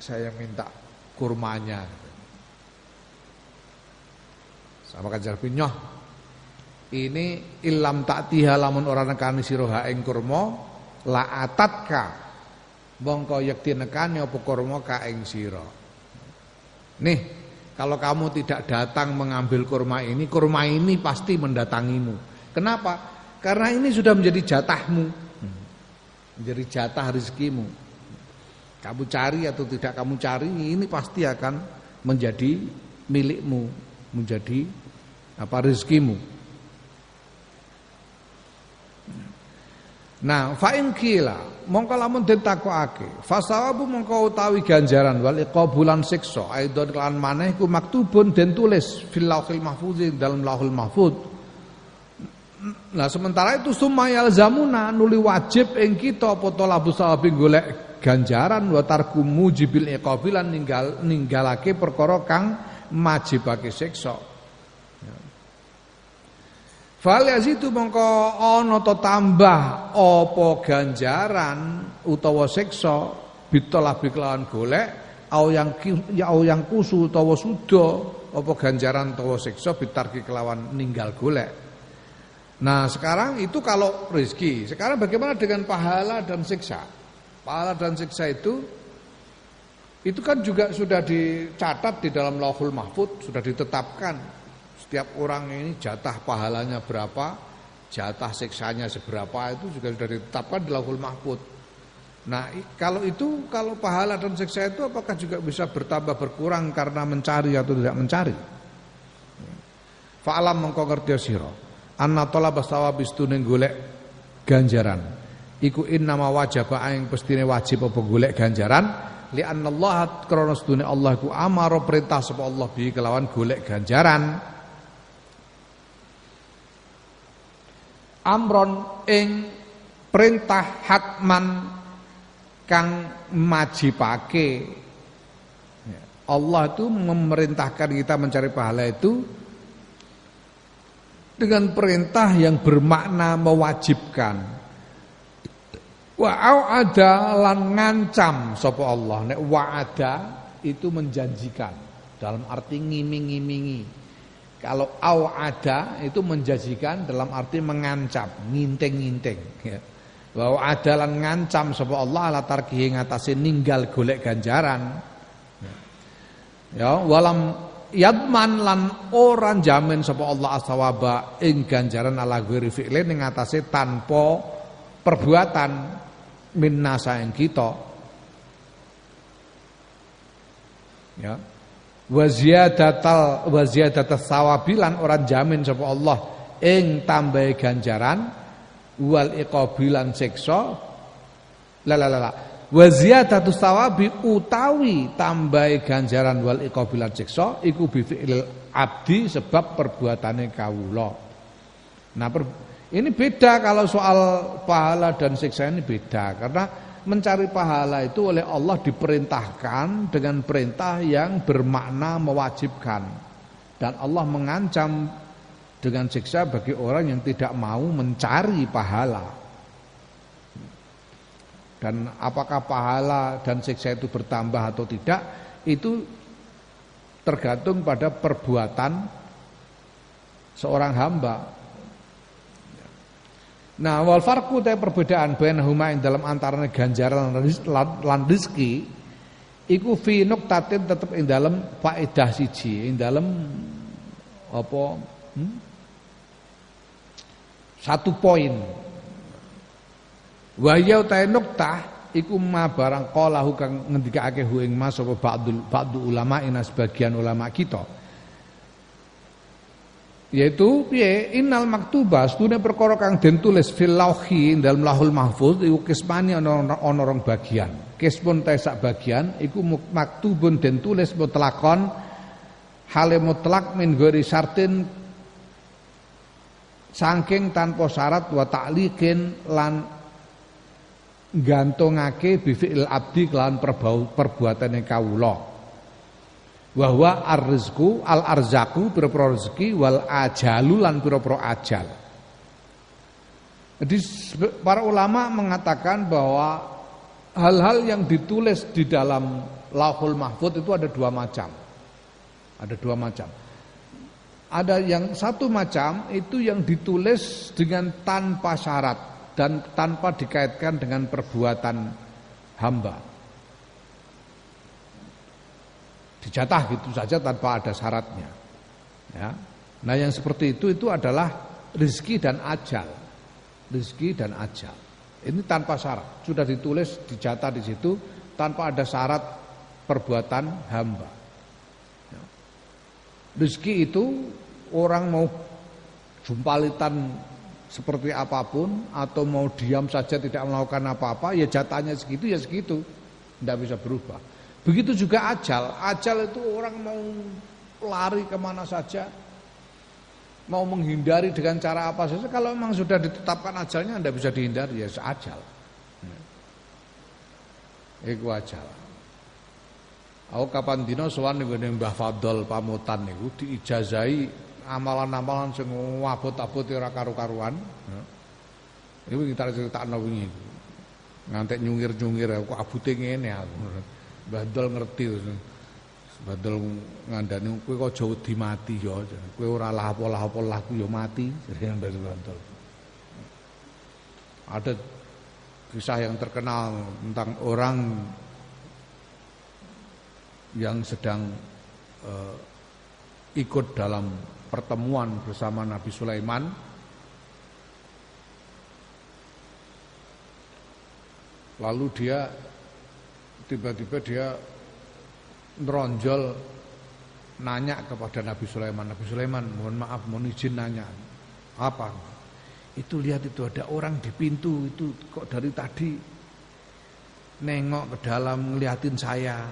Speaker 1: saya minta kurmanya sama kanjeng Nabi nyoh. Ini ilam taktiha lamun ora nekani sira ing la atatka. Mongko yekti nekani apa kurma ka ing sira. Nih, kalau kamu tidak datang mengambil kurma ini, kurma ini pasti mendatangimu. Kenapa? Karena ini sudah menjadi jatahmu. Menjadi jatah rezekimu. Kamu cari atau tidak kamu cari, ini pasti akan menjadi milikmu, menjadi apa rezekimu. Nah, fa in kila mongko lamun den takokake, fasawabu mongko utawi ganjaran wal iqabulan siksa aidon kelan maneh iku maktubun den tulis fil lauhil mahfuz dalam lauhul mahfuz. Nah, sementara itu sumayal zamuna nuli wajib ing kita apa talabu sawabi golek ganjaran wa tarku mujibil iqabilan ninggal ninggalake perkara kang majibake siksa. Fal yazidu mongko ana to tambah apa ganjaran utawa siksa bitolabi kelawan golek au yang ya au yang kusu utawa suda apa ganjaran utawa siksa bitarki kelawan ninggal golek. Nah, sekarang itu kalau rezeki. Sekarang bagaimana dengan pahala dan siksa? Pahala dan siksa itu itu kan juga sudah dicatat di dalam Lauhul Mahfud, sudah ditetapkan setiap orang ini jatah pahalanya berapa, jatah siksanya seberapa itu juga sudah ditetapkan di Lauhul Mahfud. Nah, kalau itu kalau pahala dan siksa itu apakah juga bisa bertambah berkurang karena mencari atau tidak mencari? Fa'alam mengko sira anna talaba sawabi stune golek ganjaran iku innama wajaba aing pestine wajib apa golek ganjaran li anna Allah krana Allah iku amara perintah sapa Allah bi kelawan golek ganjaran amron ing perintah hakman kang majibake Allah itu memerintahkan kita mencari pahala itu dengan perintah yang bermakna mewajibkan. Wa ada lan ngancam sapa Allah. Nek wa'ada itu menjanjikan dalam arti ngiming-ngimingi. Kalau au ada itu menjanjikan dalam arti mengancam, nginting-nginting ya. Wa ada lan ngancam sapa Allah ala tarkihi ngatasi ninggal golek ganjaran. Ya, walam yadman lan orang jamin sapa Allah asawaba ing ganjaran ala ghairi fi'lin ing atase tanpa perbuatan minna saeng kita. Ya. Wa ziyadatal wa ziyadatas sawabilan orang jamin sapa Allah ing tambahi ganjaran wal iqabilan siksa la la la Wa ziyadatu sawabi utawi tambahi ganjaran wal iqabilan siksa iku bi abdi sebab perbuatane kawula. Nah, ini beda kalau soal pahala dan siksa ini beda karena mencari pahala itu oleh Allah diperintahkan dengan perintah yang bermakna mewajibkan dan Allah mengancam dengan siksa bagi orang yang tidak mau mencari pahala. Dan apakah pahala dan siksa itu bertambah atau tidak itu tergantung pada perbuatan seorang hamba. Nah, wal farqu te perbedaan bainahuma ing dalam antara ganjaran lan rezeki iku fi nuqtatin tetep ing dalam faedah siji, ing dalam apa? Hmm? Satu poin Wa ya ta nuktah iku ma barang qalahu kang ngendikake hu ing mas apa ba'du ulama ina sebagian ulama kita. Yaitu piye innal maktuba stune perkara kang den tulis fil lauhi dalam lahul mahfuz iku kismani ana rong bagian. Kismun ta sak bagian iku maktubun den tulis mutlakon hale mutlak min gori sartin saking tanpa syarat wa ta'liqin lan gantungake bifi'il abdi kelawan perbuatane kawula wa arrizku al arzaku pira-pira rezeki wal ajalu lan pira-pira ajal jadi para ulama mengatakan bahwa hal-hal yang ditulis di dalam Lauhul Mahfud itu ada dua macam. Ada dua macam. Ada yang satu macam itu yang ditulis dengan tanpa syarat dan tanpa dikaitkan dengan perbuatan hamba. Dijatah gitu saja tanpa ada syaratnya. Ya. Nah yang seperti itu itu adalah rezeki dan ajal. Rezeki dan ajal. Ini tanpa syarat. Sudah ditulis dijatah di situ tanpa ada syarat perbuatan hamba. Ya. Rezeki itu orang mau jumpalitan seperti apa pun atau mau diam saja tidak melakukan apa-apa ya jatahnya segitu ya segitu tidak bisa berubah begitu juga ajal ajal itu orang mau lari ke mana saja mau menghindari dengan cara apa saja kalau memang sudah ditetapkan ajalnya tidak bisa dihindari ya ajal itu ajal Aku kapan dino sowan ning Mbah Fadol pamutan niku diijazahi amalan-amalan sing abot-abot ora karu-karuan. Iku kita critakno wingi. Ngantek nyungir-nyungir kok abute aku. Bandel ngerti Bandel ngandani kowe kok aja wedi mati ya. Kowe ora lah apa-lah apa lahku ya mati. <laughs> Ada kisah yang terkenal tentang orang yang sedang uh, ikut dalam pertemuan bersama Nabi Sulaiman lalu dia tiba-tiba dia meronjol nanya kepada Nabi Sulaiman, Nabi Sulaiman, mohon maaf, mohon izin nanya. Apa? Itu lihat itu ada orang di pintu itu kok dari tadi nengok ke dalam ngeliatin saya,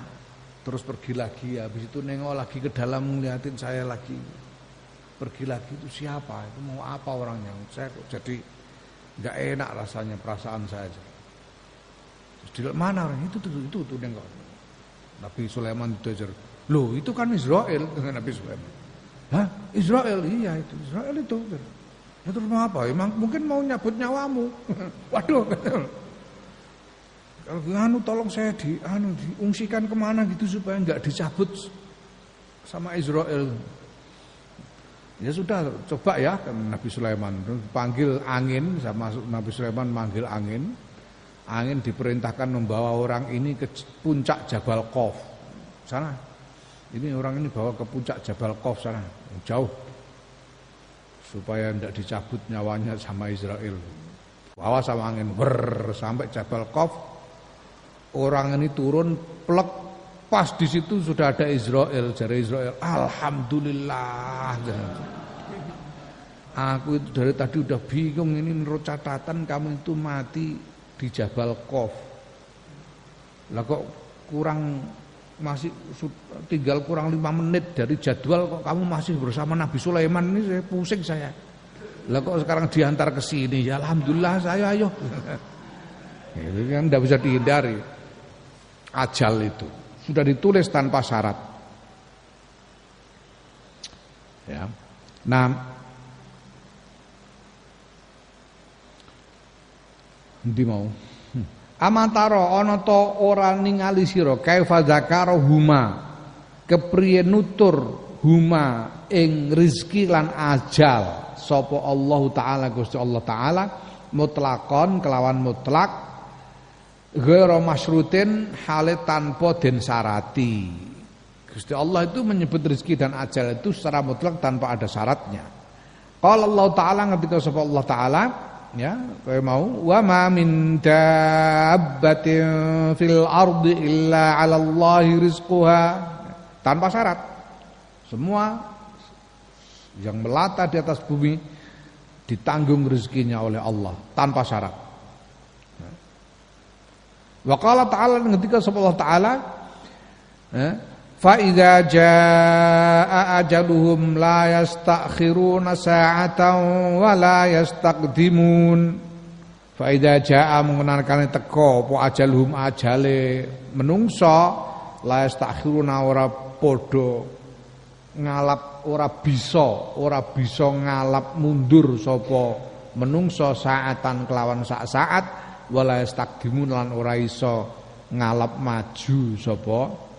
Speaker 1: terus pergi lagi, habis itu nengok lagi ke dalam ngeliatin saya lagi. Pergi lagi itu siapa? Itu mau apa orangnya? Saya kok jadi nggak enak rasanya perasaan saya. Di mana orang itu tuh itu tuh nengok. Nabi Sulaiman itu Loh itu kan Israel dengan Nabi Sulaiman. Hah? Israel? Iya itu. Israel itu. Ya terus mau apa? Emang mungkin mau nyabut nyawamu. <laughs> Waduh. Kalau anu tolong saya di anu diungsikan ke mana gitu supaya nggak dicabut sama Israel. Ya sudah coba ya Nabi Sulaiman panggil angin sama Nabi Sulaiman manggil angin. Angin diperintahkan membawa orang ini ke puncak Jabal Qaf. Sana ini orang ini bawa ke puncak Jabal Qaf sana, jauh. Supaya tidak dicabut nyawanya sama Israel. Bawa sama angin ber sampai Jabal Qaf. Orang ini turun plek pas di situ sudah ada Israel, jari Israel. Alhamdulillah. Aku itu dari tadi udah bingung ini menurut catatan kamu itu mati di Jabal Qaf. Lah kok kurang masih tinggal kurang lima menit dari jadwal kok kamu masih bersama Nabi Sulaiman ini saya pusing saya. Lah kok sekarang diantar ke sini ya alhamdulillah saya ayo. <laughs> Itu kan tidak bisa dihindari. Ajal itu sudah ditulis tanpa syarat. Ya. Nah, di mau? Amantaro ana ta ora ningali sira? Kaifa zakara huma? Kepriye nutur huma ing rizki lan ajal? Sapa Allah taala Gusti Allah taala mutlakon kelawan mutlak ghairu masyrutin hale tanpa den syarati Gusti Allah itu menyebut rezeki dan ajal itu secara mutlak tanpa ada syaratnya. Kalau Allah taala ngerti sapa Allah taala ya kayak mau? Wa ma min dabbatin fil ardi illa 'ala Allah rizquha. Tanpa syarat. Semua yang melata di atas bumi ditanggung rezekinya oleh Allah tanpa syarat. Wa qala ta'ala ketika Allah taala? Ya, ajaluhum la yastakhiruna sa'atan wa la yastaqdimun fa idza jaa mengenalkan teko apa ajaluhum ajale menungso la yastakhiruna ora padha ngalap ora bisa ora bisa ngalap mundur sapa menungso saatan kelawan sak saat wala yastaqdimun lan ora iso ngalap maju sapa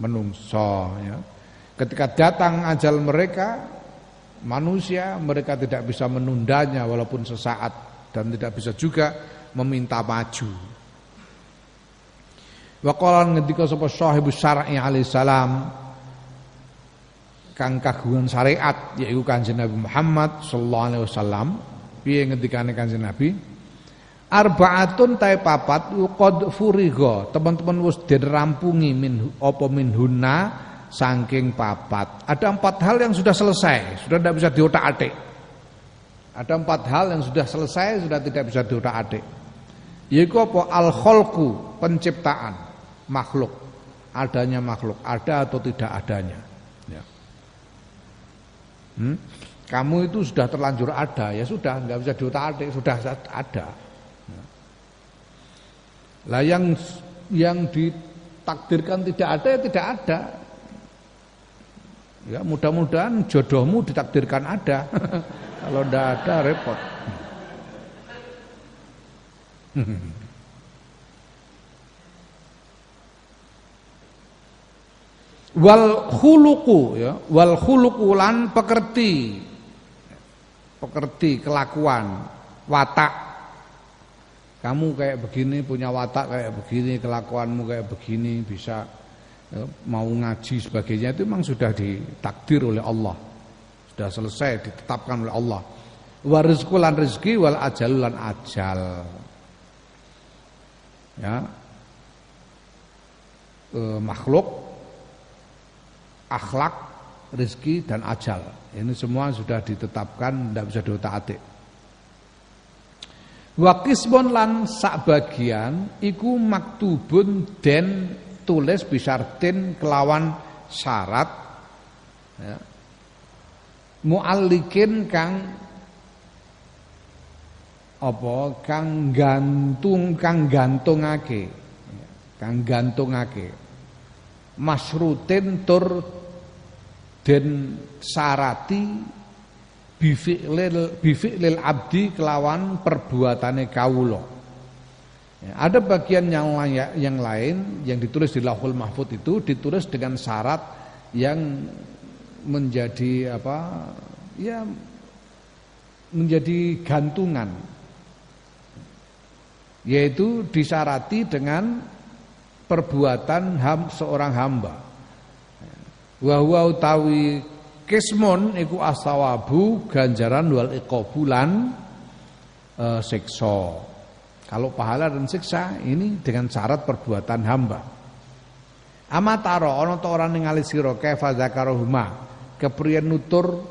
Speaker 1: menungso ya. Ketika datang ajal mereka manusia mereka tidak bisa menundanya walaupun sesaat dan tidak bisa juga meminta maju. Wa qala ngendika sapa sahibu syar'i alaihi salam kang kagungan syariat yaitu Kanjeng Nabi Muhammad sallallahu alaihi wasallam piye ngendikane Kanjeng Nabi Arbaatun tai papat qad furiga. Teman-teman wis dirampungi min apa min hunna saking papat. Ada empat hal yang sudah selesai, sudah tidak bisa diotak-atik. Ada empat hal yang sudah selesai, sudah tidak bisa diotak-atik. Yaitu apa? Al khalqu, penciptaan makhluk. Adanya makhluk, ada atau tidak adanya. Ya. Hmm? Kamu itu sudah terlanjur ada, ya sudah, nggak bisa diotak-atik, sudah ada. Lah yang yang ditakdirkan tidak ada ya tidak ada. Ya mudah-mudahan jodohmu ditakdirkan ada. <laughs> Kalau tidak ada repot. <laughs> wal khuluqu ya wal khuluqu lan pekerti pekerti kelakuan watak kamu kayak begini punya watak kayak begini kelakuanmu kayak begini bisa ya, mau ngaji sebagainya itu memang sudah ditakdir oleh Allah sudah selesai ditetapkan oleh Allah wa lan rezeki wal ajal lan ajal ya e, makhluk akhlak rezeki dan ajal. Ini semua sudah ditetapkan tidak bisa diotak-atik. Wa qismun lan sak bagian iku maktubun den tulis bisartin kelawan syarat ya. Muallikin kang apa kang gantung kang gantungake kang gantungake masrutin tur den sarati bifi'lil bifi'lil abdi kelawan perbuatane kawula. Ya, ada bagian yang yang lain yang ditulis di Lauhul Mahfud itu ditulis dengan syarat yang menjadi apa? Ya menjadi gantungan. Yaitu disarati dengan perbuatan ham, seorang hamba. Wa huwa utawi Kismun iku asawabu ganjaran wal iqabulan e, siksa. Kalau pahala dan siksa ini dengan syarat perbuatan hamba. Amataro ana ta ora ningali sira kaifa zakarohuma kepriyen nutur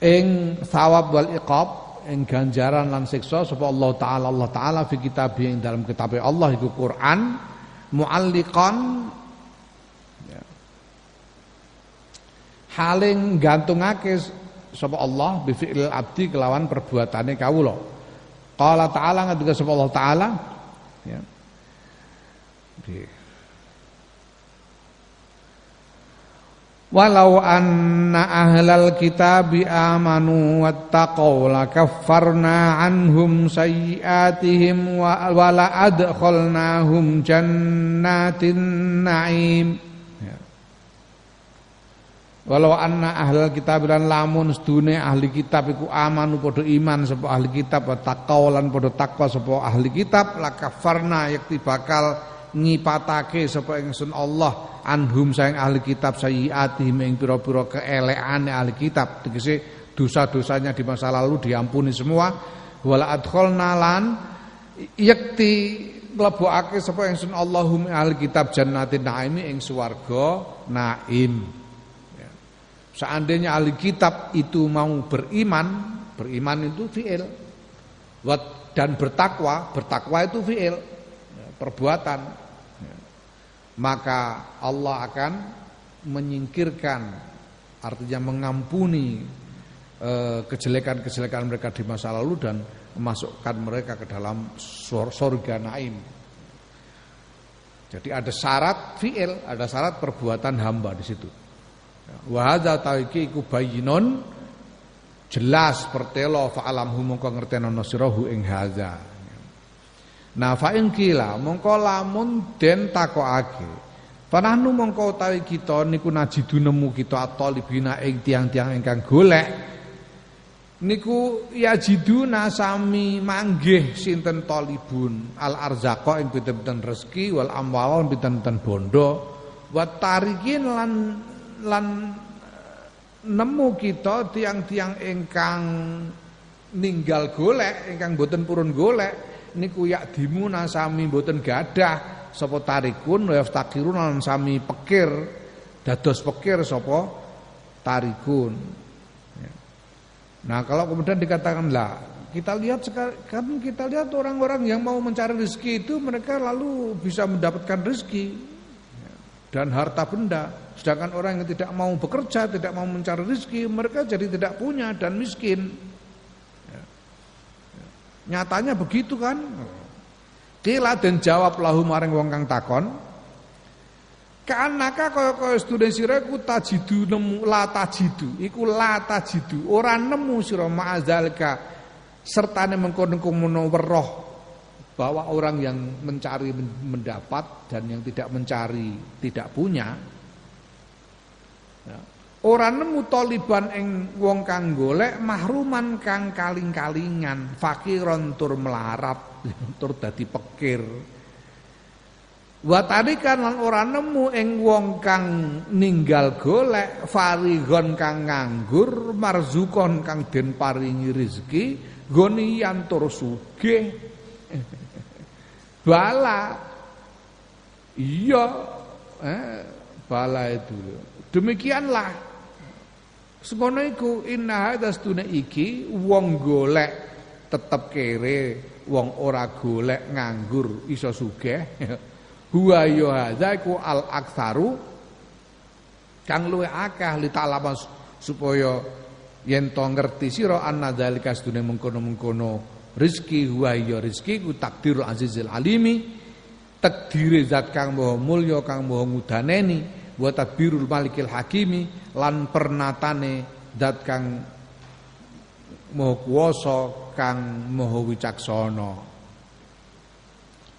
Speaker 1: ing sawab wal iqab ing ganjaran lan siksa sapa Allah taala Allah taala fi kitab ing dalam kitab Allah iku Quran mualliqan haling gantungake sapa Allah bi fi'il abdi kelawan perbuatane kawula. Qala ta'ala ngendika sapa Allah taala ya. Walau anna ahlal kitabi amanu wattaqaw lakaffarna anhum sayyiatihim wa la adkhalnahum jannatin na'im Walau anna ahlal kitab dan lamun sedune ahli kitab iku amanu padha iman sapa ahli kitab wa taqawalan padha takwa sapa ahli kitab lakafarna yakti bakal ngipatake sapa ingsun Allah anhum sayang ahli kitab sayyiatihim ing pira-pira keeleane ahli kitab. Tegese dosa-dosanya di masa lalu diampuni semua. Wala adkhalna lan yakti mlebokake sapa ingsun Allahum ahli kitab jannatin naimi ing swarga naim Seandainya ahli kitab itu mau beriman, beriman itu fi'il. Dan bertakwa, bertakwa itu fi'il, ya, perbuatan. Ya. Maka Allah akan menyingkirkan, artinya mengampuni eh, kejelekan-kejelekan mereka di masa lalu dan memasukkan mereka ke dalam surga naim. Jadi ada syarat fi'il, ada syarat perbuatan hamba di situ. Wa hadza taiki iku bayyinun jelas pertelo fa alamhu mongko ngertenono sirahu ing hadza. Nah fa in kila mongko lamun den takokake. Panahnu mongko utawi kita niku najidu nemu kita at-talibina ing tiang-tiang ingkang golek niku yajiduna sami manggih sinten talibun al arzaqa ing pinten-pinten rezeki wal amwal pinten-pinten bondo wa tarikin lan lan nemu kita tiang-tiang ingkang ninggal golek ingkang boten purun golek niku yak dimuna sami boten gadah sapa tarikun wa lan sami pekir dados pekir sapa tarikun ya. nah kalau kemudian dikatakan lah kita lihat sekarang kita lihat orang-orang yang mau mencari rezeki itu mereka lalu bisa mendapatkan rezeki ya, dan harta benda Sedangkan orang yang tidak mau bekerja, tidak mau mencari rezeki, mereka jadi tidak punya dan miskin. Ya. Ya. Nyatanya begitu kan? Kila dan jawab lahu maring wong kang takon. Kanaka kaya kaya sedune sira iku tajidu nemu la tajidu, iku la tajidu, ora nemu sira ma'azalika sertane mengkono-kono weruh bahwa orang yang mencari mendapat dan yang tidak mencari tidak punya Ya. Ora nemu taliban ing wong kang golek mahruman kang kaling-kalingan, fakiron tur melarat, <laughs> tur dadi pekir. Wa tarikan lan ora nemu ing wong kang ninggal golek, farigon kang nganggur, marzukon kang den paringi rezeki, goniyan tur sugih. <laughs> Bala. Iya, eh Bala itu. Demikianlah semono iku inna hadastune iki wong golek tetep kere, wong ora golek nganggur iso sugih. <laughs> Huwa ya hadza iku al aktsaru kang luwe akeh li ta'lama supaya yen to ngerti sira anna dzalika sedune mengkono-mengkono rezeki huwa ya rezeki ku takdirul azizil alimi takdire zat kang maha mulya kang maha ngudaneni wa tadbirul malikil hakimi lan pernatane zat kang maha kuwasa kang maha wicaksana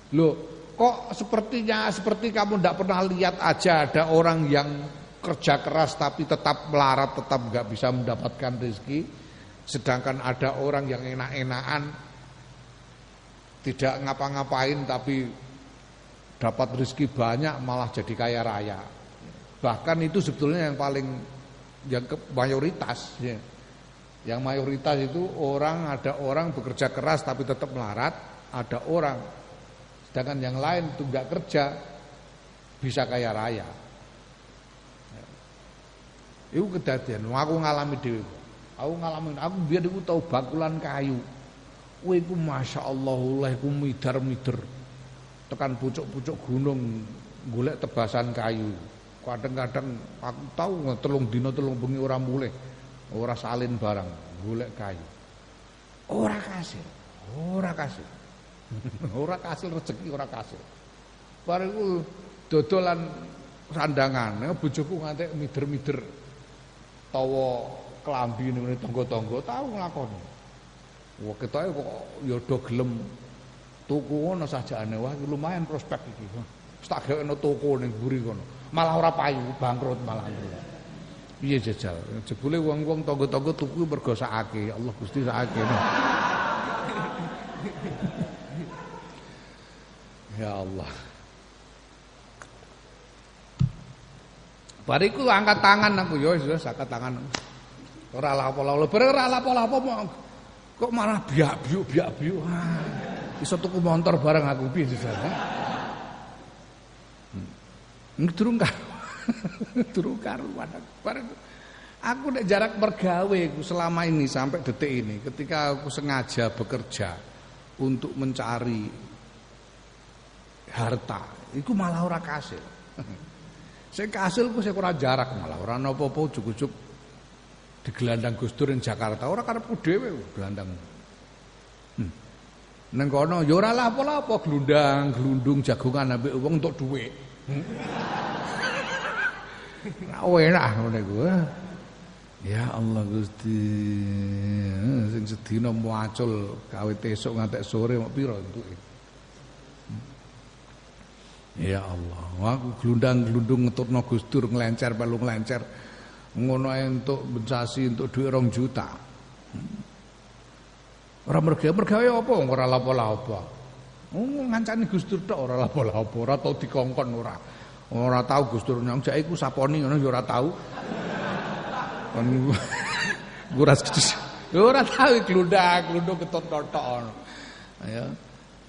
Speaker 1: Loh, kok sepertinya seperti kamu tidak pernah lihat aja ada orang yang kerja keras tapi tetap melarat, tetap nggak bisa mendapatkan rezeki. Sedangkan ada orang yang enak-enakan tidak ngapa-ngapain tapi dapat rezeki banyak malah jadi kaya raya. Bahkan itu sebetulnya yang paling yang ke, mayoritas ya. Yang mayoritas itu orang ada orang bekerja keras tapi tetap melarat, ada orang sedangkan yang lain itu nggak kerja bisa kaya raya. Ya. Itu kedatian, aku ngalami dhewe. Aku ngalami, aku biar aku tahu bakulan kayu. Itu masya Allah, lah, aku midar-midar tekan pucuk-pucuk gunung golek tebasan kayu. Kadang-kadang aku tahu telung dino telung bengi ora mulih, ora salin barang, golek kayu. Ora kasil, ora kasil. <laughs> ora kasil rezeki ora kasil. Bariku dodolan sandangan, ya, bojoku ngantek mider-mider tawa klambi ning tangga-tangga tahu nglakoni. Wah ketoke kok ya do gelem Tuku ngono sajane wah lumayan prospek iki. Tak gawekno toko ning mburi kono. Malah ora payu, bangkrut malah. Piye jajal? Jebule wong-wong tangga-tangga tuku mergo sakake. Allah Gusti sakake. ya Allah. Bariku angkat tangan aku ya wis angkat tangan. Ora lapo-lapo, ora lapo-lapo kok malah biak-biuk biak-biuk. Iso tuku motor bareng aku piye jajal. Durung karo. Durung <laughs> karuan. Aku nek jarak mergawe selama ini sampai detik ini ketika aku sengaja bekerja untuk mencari harta, itu malah ora kasil. <laughs> Saya kasil ku saya kurang jarak malah ora napa-apa ujug-ujug di gelandang Dur Jakarta ora karepku dhewe gelandang. Hmm. Neng kono ya ora lapo-lapo glundang, glundung jagongan ambek wong untuk dhuwit. Enak ngene iku. Ya Allah Gusti. Sing sedina muacul kawit esuk ngantek sore mok pira entuke. Ya Allah, aku glundang-glundung ngetutno Gus Dur nglencer palu nglencer. Ngono entuk bensasi entuk dhuwit 2 juta. Ora mergawe mergawe apa ora lapo-lapo. Oh ngancani Gus Dur tok ora lapo-lapo, ora tau dikongkon ora. Ora tau Gus Dur nyang jake iku saponi ngono ya ora tau. Kon guras <laughs> Ya ora tau glundang, glundung ketut tok ngono. Ya.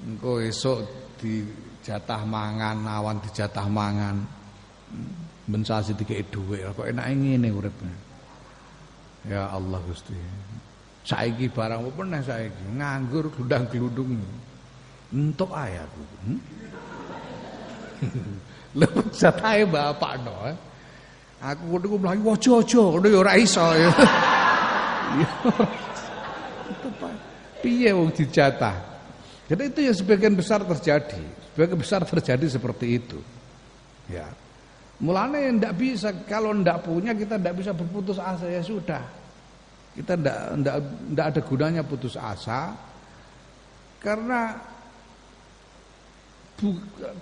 Speaker 1: Engko esuk dijatah mangan, awan dijatah mangan. Ben sasi dikeki dhuwit kok enake ngene uripnya. Ya Allah Gusti. Saiki barang apa meneh saiki nganggur glundang-glundung. Entuk ae aku. Hmm? <laughs> Lha jatahe bapak no. Eh. Aku kudu mlayu aja-aja ngono ya ora iso ya. <laughs> Piye wong dijatah? Jadi itu yang sebagian besar terjadi. Sebagian besar terjadi seperti itu. Ya. Mulanya ndak bisa kalau ndak punya kita ndak bisa berputus asa ya sudah. Kita tidak ada gunanya putus asa karena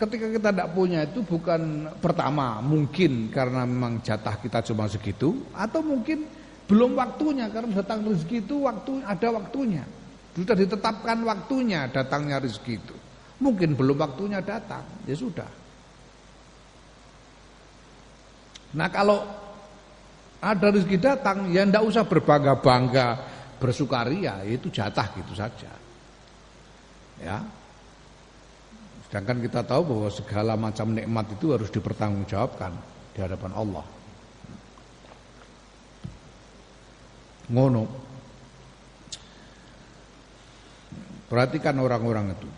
Speaker 1: ketika kita tidak punya itu bukan pertama mungkin karena memang jatah kita cuma segitu atau mungkin belum waktunya karena datang rezeki itu waktu ada waktunya sudah ditetapkan waktunya datangnya rezeki itu mungkin belum waktunya datang ya sudah nah kalau ada rezeki datang, ya ndak usah berbangga-bangga, bersukaria, itu jatah gitu saja. Ya. Sedangkan kita tahu bahwa segala macam nikmat itu harus dipertanggungjawabkan, di hadapan Allah. Ngono. Perhatikan orang-orang itu.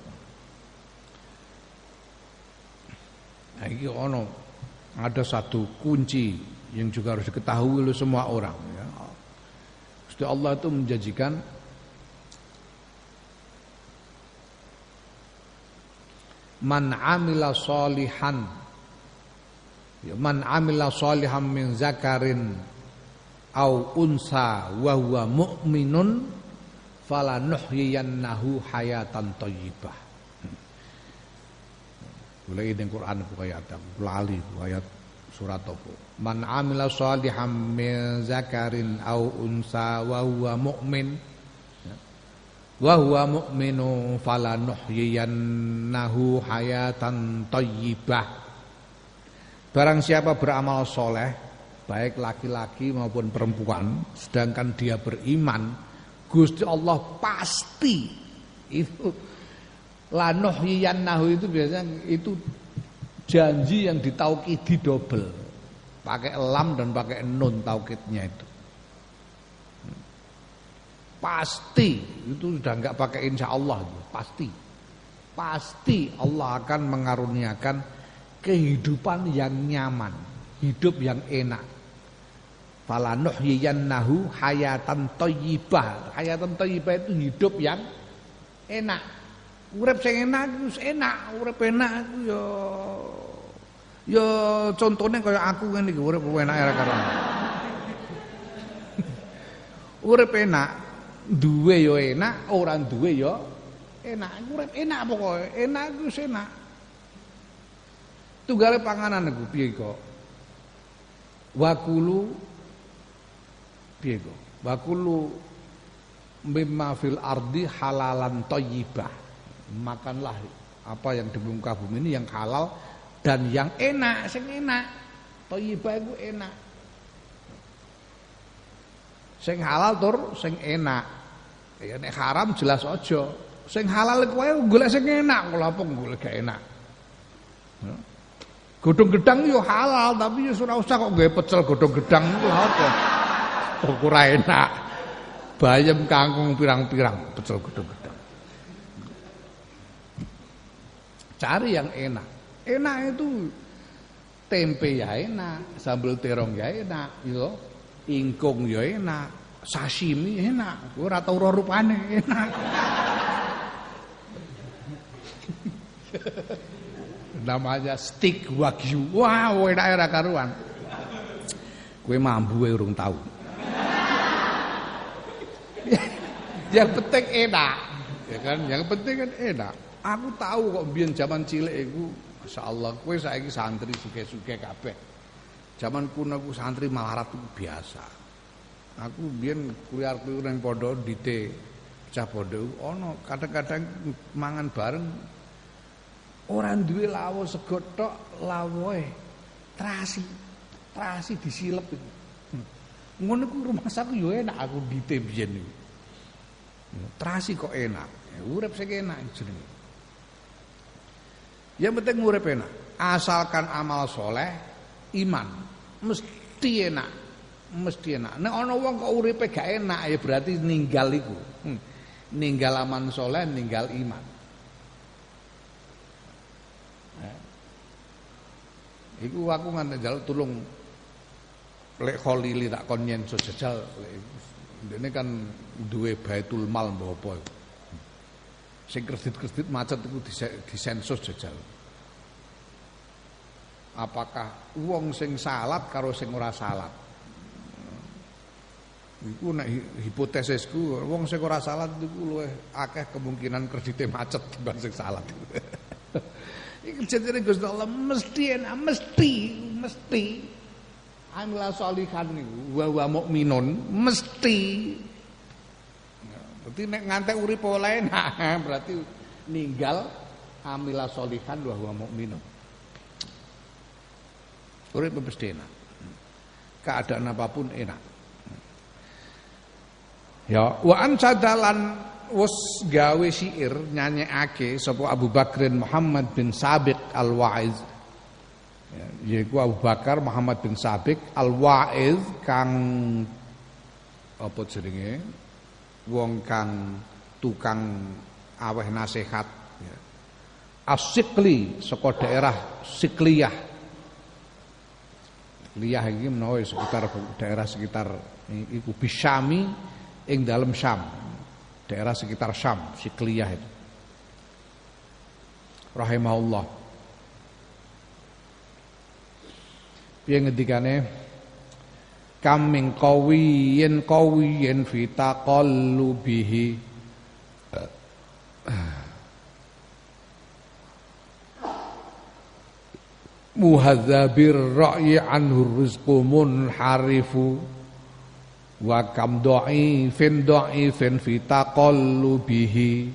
Speaker 1: Nah, ini ono ada satu kunci yang juga harus diketahui oleh semua orang. Ya. Allah itu menjanjikan man amila solihan ya, man amila solihan min zakarin au unsa wa huwa mu'minun falanuhyiyannahu hayatan thayyibah Mulai ini Quran buku ayat lali ayat surat apa man amila solihan min zakarin au unsa wa huwa mu'min wa huwa mu'minu falanuhyiyannahu hayatan thayyibah Barang siapa beramal soleh baik laki-laki maupun perempuan sedangkan dia beriman Gusti Allah pasti itu lanuhyiyannahu itu biasanya itu janji yang ditaukidi double. Pakai lam dan pakai nun taukidnya itu Pasti itu sudah nggak pakai insya Allah pasti. Pasti Allah akan mengaruniakan kehidupan yang nyaman, hidup yang enak. Falanuhyiyannahu hayatan thayyibah. Hayatan thayyibah itu hidup yang enak. Urip sing enak itu enak, urip enak itu ya ya contohnya kayak aku ngene iki urip enak era karon. <laughs> urip enak duwe yo enak, orang duwe yo enak. Urip enak pokoke, enak iku enak. Tunggale panganan iku piye kok? Wakulu piye kok? Wakulu mimma fil ardi halalan thayyibah. Makanlah apa yang di muka bumi ini yang halal dan yang enak, sing enak. Thayyibah iku enak. Sing halal tur sing enak. Ya nek haram jelas aja. Sing halal kowe golek sing enak, kok apa golek gak enak. Ya. Godhong gedang yo halal tapi yo ora usah kok gawe pecel godhong gedang iku apa. Kok ora enak. Bayam kangkung pirang-pirang pecel godhong gedang. Cari yang enak. Enak itu tempe ya enak, sambal terong ya enak, yo. Ingkung ya enak, sashimi enak, ora tau ora rupane enak. <laughs> Namanya stick wagyu. Wah, wow, enak era karuan. Kue mambu urung tahu. <laughs> yang penting enak. Ya kan? Yang penting kan enak. Aku tahu kok biyen zaman cilik iku masyaallah kowe saiki santri suke-suke kabeh. Zaman kuno aku santri malarat itu biasa. Aku biyen kuliah-kuliah nang pondok dite cah pondok ono kadang-kadang mangan bareng orang duwe lawo sego tok lawoe terasi. Terasi disilep itu. Hmm. Ngono ku rumah saku yo enak aku dite biyen niku. Hmm, terasi kok enak. Ya, urip sing enak jenenge. Yang penting urip enak. Asalkan amal soleh, iman mesti enak mesti enak. Nek ana wong kok uripe gak enak ya berarti ninggal iku. Hmm. Ninggal aman soleh, ninggal iman. Eh. Iku aku ngan njal tulung lek kholili tak kon yen jajal ini kan duwe baitul mal mbok apa sing kredit-kredit macet iku disensus jajal apakah wong sing salat karo sing ora salat Iku nek hipotesisku wong sing ora salat iku luwih akeh kemungkinan kredite macet dibanding sing salat. <laughs> Iki jenenge Gusti Allah mesti enak, mesti, mesti. Amila sholihan niku wa wa mukminun mesti. Berarti nek ngantek urip oleh enak, <laughs> berarti ninggal amila sholihan wa wa mukminun. Urip mesti enak. Keadaan apa pun enak. Ya, wa ansadalan wis gawe syair nyanyekake sapa Abu Bakrin Muhammad bin Sabiq Al-Waiz. Ya, yaiku Abu Bakar Muhammad bin Sabik Al-Wa'iz kang apa jenenge wong kang tukang aweh nasihat ya. Asikli saka daerah Sikliyah. Liyah iki menawa sekitar daerah sekitar iku Bisyami ing dalam Syam. Daerah sekitar Syam, Sikliyah itu. Rahimahullah. piye ngendikane kam min qawiyin qawiyin fi taqallubihi muhadzabir ra'yi anhu rizqu munharifu. Wa kam dha'ifin dha'ifin fi taqallubihi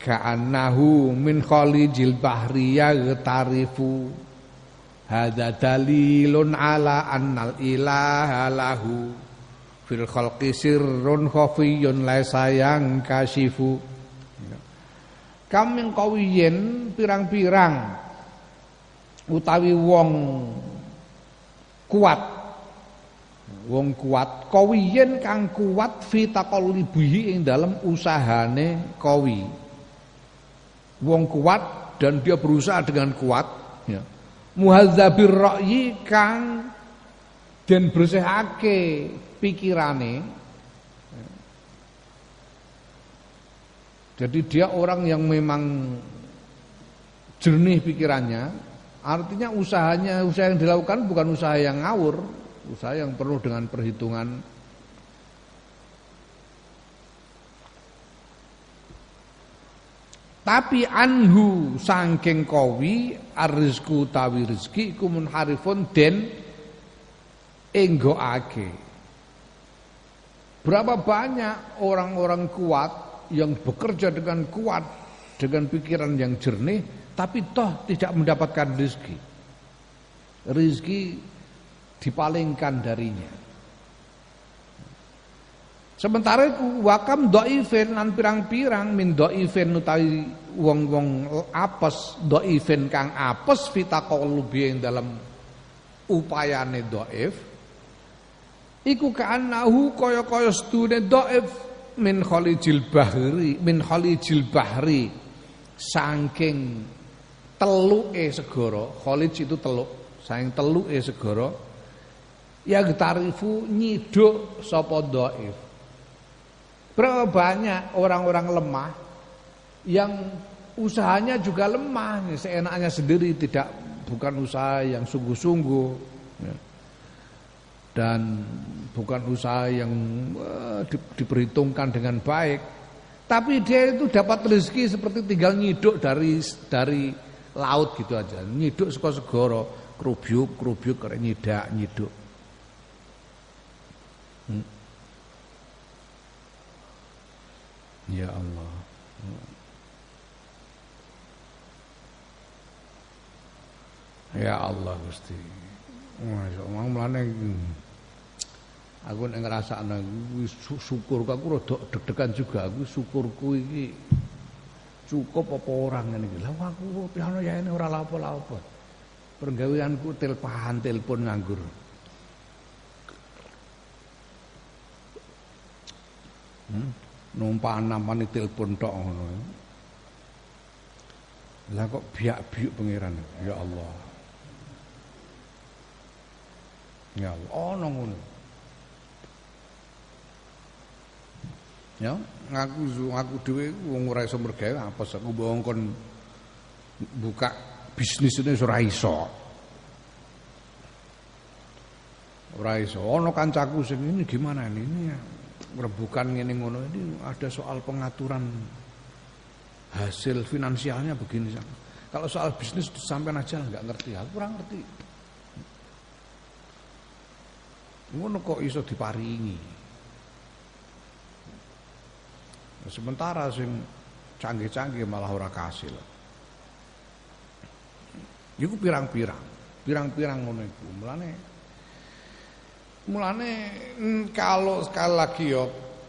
Speaker 1: ka'annahu min khalijil bahri yaghtarifu Hada dalilun ala annal ilaha lahu. Fil khalqi sirrun khafiyun laisa yang kasifu. Kaming kawiyen pirang-pirang utawi wong kuat. Wong kuat kawiyen kang kuat fi taqallibihi ing dalam usahane kawi. Wong kuat dan dia berusaha dengan kuat ya. Muhadzabir ra'yi kang den bersihake pikirane jadi dia orang yang memang jernih pikirannya artinya usahanya usaha yang dilakukan bukan usaha yang ngawur usaha yang penuh dengan perhitungan Tapi anhu sangking kowi arizku tawi rizki iku munharifun den ake. Berapa banyak orang-orang kuat yang bekerja dengan kuat dengan pikiran yang jernih tapi toh tidak mendapatkan rizki. Rizki dipalingkan darinya. Sementara iku wakam dhaifin lan pirang-pirang min dhaifin utawi wong-wong apes dhaifin kang apes fitaqallubi ing dalam upayane dhaif iku kaanahu kaya-kaya stune dhaif min khalijil bahri min khalijil bahri saking teluke segara khalij itu teluk saking teluke segara ya tarifu nyiduk sapa dhaif Berapa banyak orang-orang lemah yang usahanya juga lemah, seenaknya sendiri tidak bukan usaha yang sungguh-sungguh ya. dan bukan usaha yang uh, di, diperhitungkan dengan baik. Tapi dia itu dapat rezeki seperti tinggal nyiduk dari dari laut gitu aja, nyiduk saka segoro, kerubyuk kerubyuk kare nyidak nyiduk. Hmm. Ya Allah. Ya Allah Gusti. Masya Allah aku nek ngrasakno syukur aku rada deg-degan juga aku syukurku iki cukup apa orang ngene iki. Lah aku piano ya ini ora lapo-lapo. Pergaweanku telpahan telepon nganggur. Hmm? numpak namane telepon tok ngono. Lah kok biak-biuk pangeran. Ya Allah. Ya Allah, ono ngono. Ya, ngaku ngaku dhewe wong ora iso mergawe apa aku mbok kon buka bisnis ini ora iso. Ora iso. Ono kancaku sing ini gimana ini? ini ya rebukan ngene ngono ini ada soal pengaturan hasil finansialnya begini kalau soal bisnis sampai aja nggak ngerti aku kurang ngerti ngono kok iso diparingi nah, sementara sing canggih-canggih malah ora kasil. Iku pirang-pirang pirang-pirang ngono iku. Mulane Mulane mm, kalau sekali lagi yo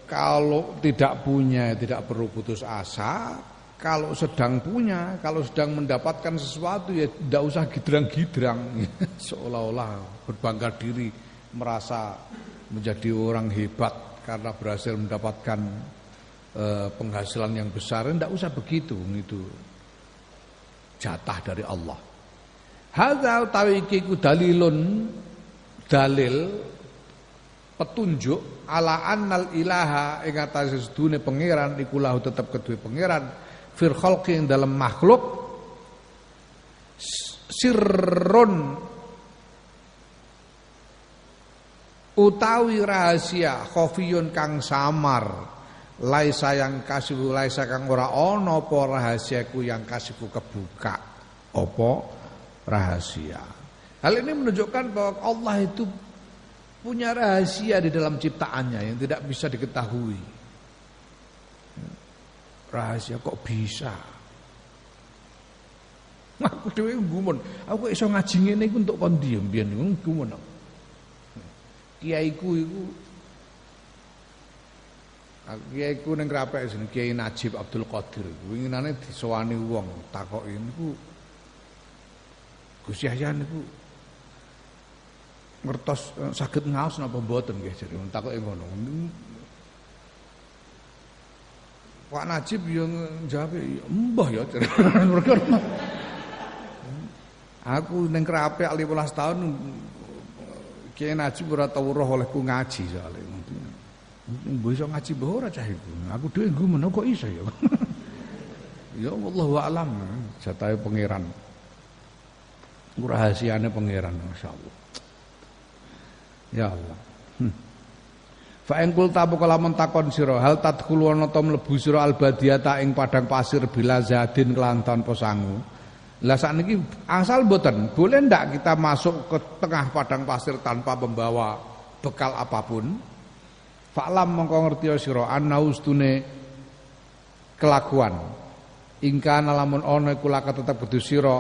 Speaker 1: kalau tidak punya tidak perlu putus asa kalau sedang punya, kalau sedang mendapatkan sesuatu ya tidak usah gidrang-gidrang. <laughs> Seolah-olah berbangga diri merasa menjadi orang hebat karena berhasil mendapatkan e, penghasilan yang besar tidak usah begitu itu jatah dari Allah. Hadza utawi dalilun dalil petunjuk ala annal ilaha ing atase sedune pangeran iku lahu tetep kedue pangeran fir khalqi dalam makhluk sirrun utawi rahasia khafiyun kang samar laisa yang kasifu laisa kang ora ana apa rahasiaku yang kasifu kebuka. Apa? Rahasia. Hal ini menunjukkan bahwa Allah itu punya rahasia di dalam ciptaannya yang tidak bisa diketahui. Rahasia kok bisa? Aku dhewe gumun aku iso ngaji ngene untuk kon diem biyen. Gumun kiaiku iku Kiaiku ning krapek jeneng Kiai Najib Abdul Qadir. Winginane disowani wong takoki niku Gus Yahya niku ngertos eh, saged ngaos napa mboten nggih jare takoki ngono. Pak Najib yang jawab mbah ya. <laughs> Mergo aku ning krape 15 tahun Kiai Najib ora tau roh olehku ngaji soalnya Mbah iso ngaji ora cah iku aku dhewe nggumen kok iso ya <laughs> Ya wallahu alam jatahe pangeran rahasiane pangeran masyaallah Ya Allah hmm. Fa ing kul tabu kalamun takon sira hal tadkhulu ana ta mlebu sira albadiata ing padang pasir bila zadin kelan tanpa sangu. Lah sakniki asal mboten, boleh ndak kita masuk ke tengah padang pasir tanpa membawa bekal apa pun? Fa'lam mongko ngerti sira anna ustune kelakuan. Ingka lamun ana iku laka tetep kudu sira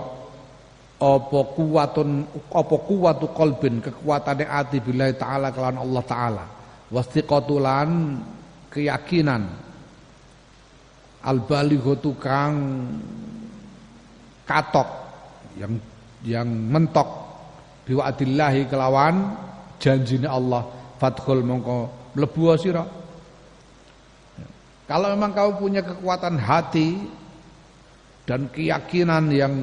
Speaker 1: apa kuwatun apa kuwatu qalbin kekuatane ati billahi taala kelawan Allah taala. Wastiqatulan keyakinan. Al balighatu kang katok yang yang mentok. Biwa'dillahi kelawan janjine Allah. Fadkhul mongko mlebu sira? Kalau memang kau punya kekuatan hati dan keyakinan yang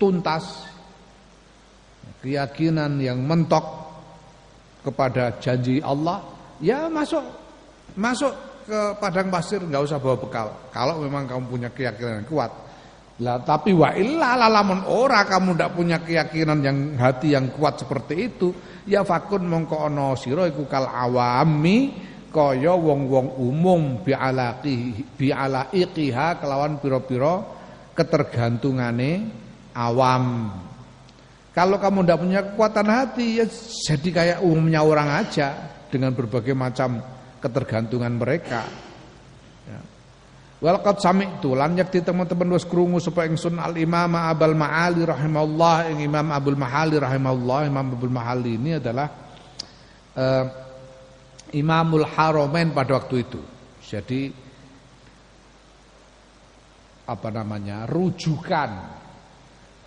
Speaker 1: tuntas keyakinan yang mentok kepada janji Allah ya masuk masuk ke padang pasir nggak usah bawa bekal. Kalau memang kamu punya keyakinan yang kuat lah tapi wa illa lamun ora kamu ndak punya keyakinan yang hati yang kuat seperti itu ya fakun mongko ana sira iku kal awami kaya wong-wong umum bi alaqi bi alaiqiha kelawan pira-pira ketergantungane awam kalau kamu ndak punya kekuatan hati ya jadi kayak umumnya orang aja dengan berbagai macam ketergantungan mereka. Walqad sami'tu lan yakti teman-teman wis krungu supaya ingsun Al Imam Abul Ma'ali rahimahullah ing Imam Abdul Mahali rahimahullah Imam Abdul Mahali ini adalah uh, Imamul Haramain pada waktu itu. Jadi apa namanya? rujukan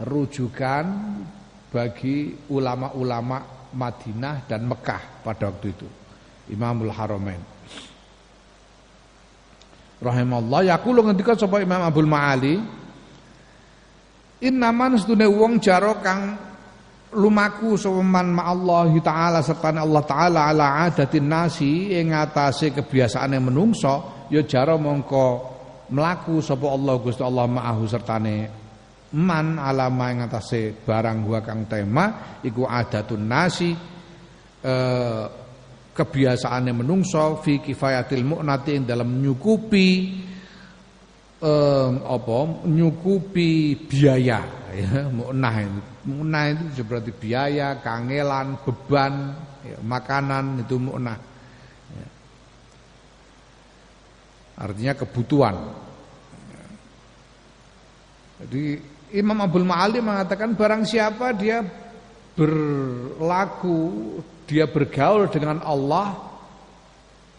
Speaker 1: rujukan bagi ulama-ulama Madinah dan Mekah pada waktu itu. Imamul Haramain. Rahimallah. Yaqulu ngendika sapa Imam Abdul Maali. Innaman sedune wong jaro kang lumaku sopeman ma Allah taala serta Allah taala ala adatin nasi ing atase kebiasaane menungso ya jaro mongko mlaku sapa Allah Gusti Allah ma'ahu sertane man alama atase barang gua kang tema iku adatun nasi eh, kebiasaane menungso fi kifayatil mu'nati dalam nyukupi eh, apa nyukupi biaya ya mu'nah itu mu'nah itu seperti biaya kangelan beban ya, makanan itu mu'nah ya. artinya kebutuhan jadi Imam Abdul Ma'ali mengatakan barang siapa dia berlaku, dia bergaul dengan Allah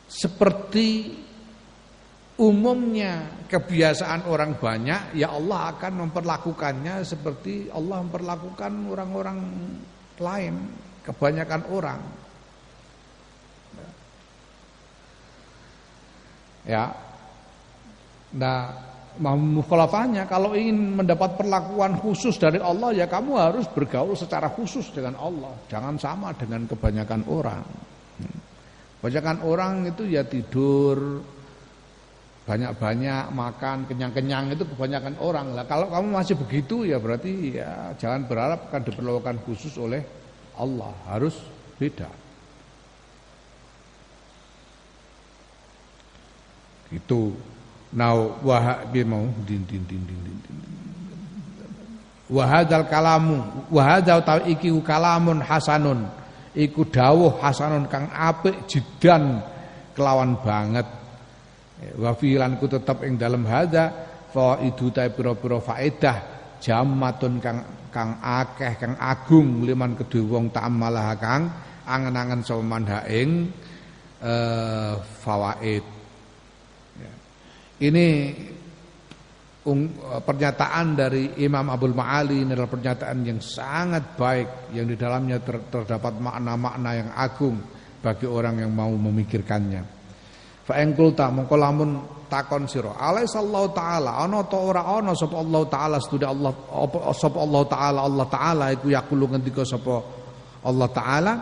Speaker 1: seperti umumnya kebiasaan orang banyak ya Allah akan memperlakukannya seperti Allah memperlakukan orang-orang lain kebanyakan orang. Ya. Nah mukhalafahnya kalau ingin mendapat perlakuan khusus dari Allah ya kamu harus bergaul secara khusus dengan Allah. Jangan sama dengan kebanyakan orang. Kebanyakan orang itu ya tidur banyak-banyak makan kenyang-kenyang itu kebanyakan orang. Lah kalau kamu masih begitu ya berarti ya jangan berharap akan diperlakukan khusus oleh Allah. Harus beda. Itu now wah mau din din din din din wahadal kalamu wahadal tau iki kalamun hasanun. Iku dawuh hasanun kang apik jidan kelawan banget. Wa filan ku tetep ing dalem hadza faidu ta pira-pira faedah jamatun kang kang akeh kang agung liman kedue wong ta'amalah kang angen-angen manha ing eh fawaid. Ini um, pernyataan dari Imam Abdul Ma'ali ini adalah pernyataan yang sangat baik yang di dalamnya ter, terdapat makna-makna yang agung bagi orang yang mau memikirkannya. Fa ing kulta mongko lamun takon sira, alaisallahu taala ana ta ora ana sapa Allah taala studi Allah apa sapa Allah taala Allah taala iku yaqulu ngendika sapa Allah taala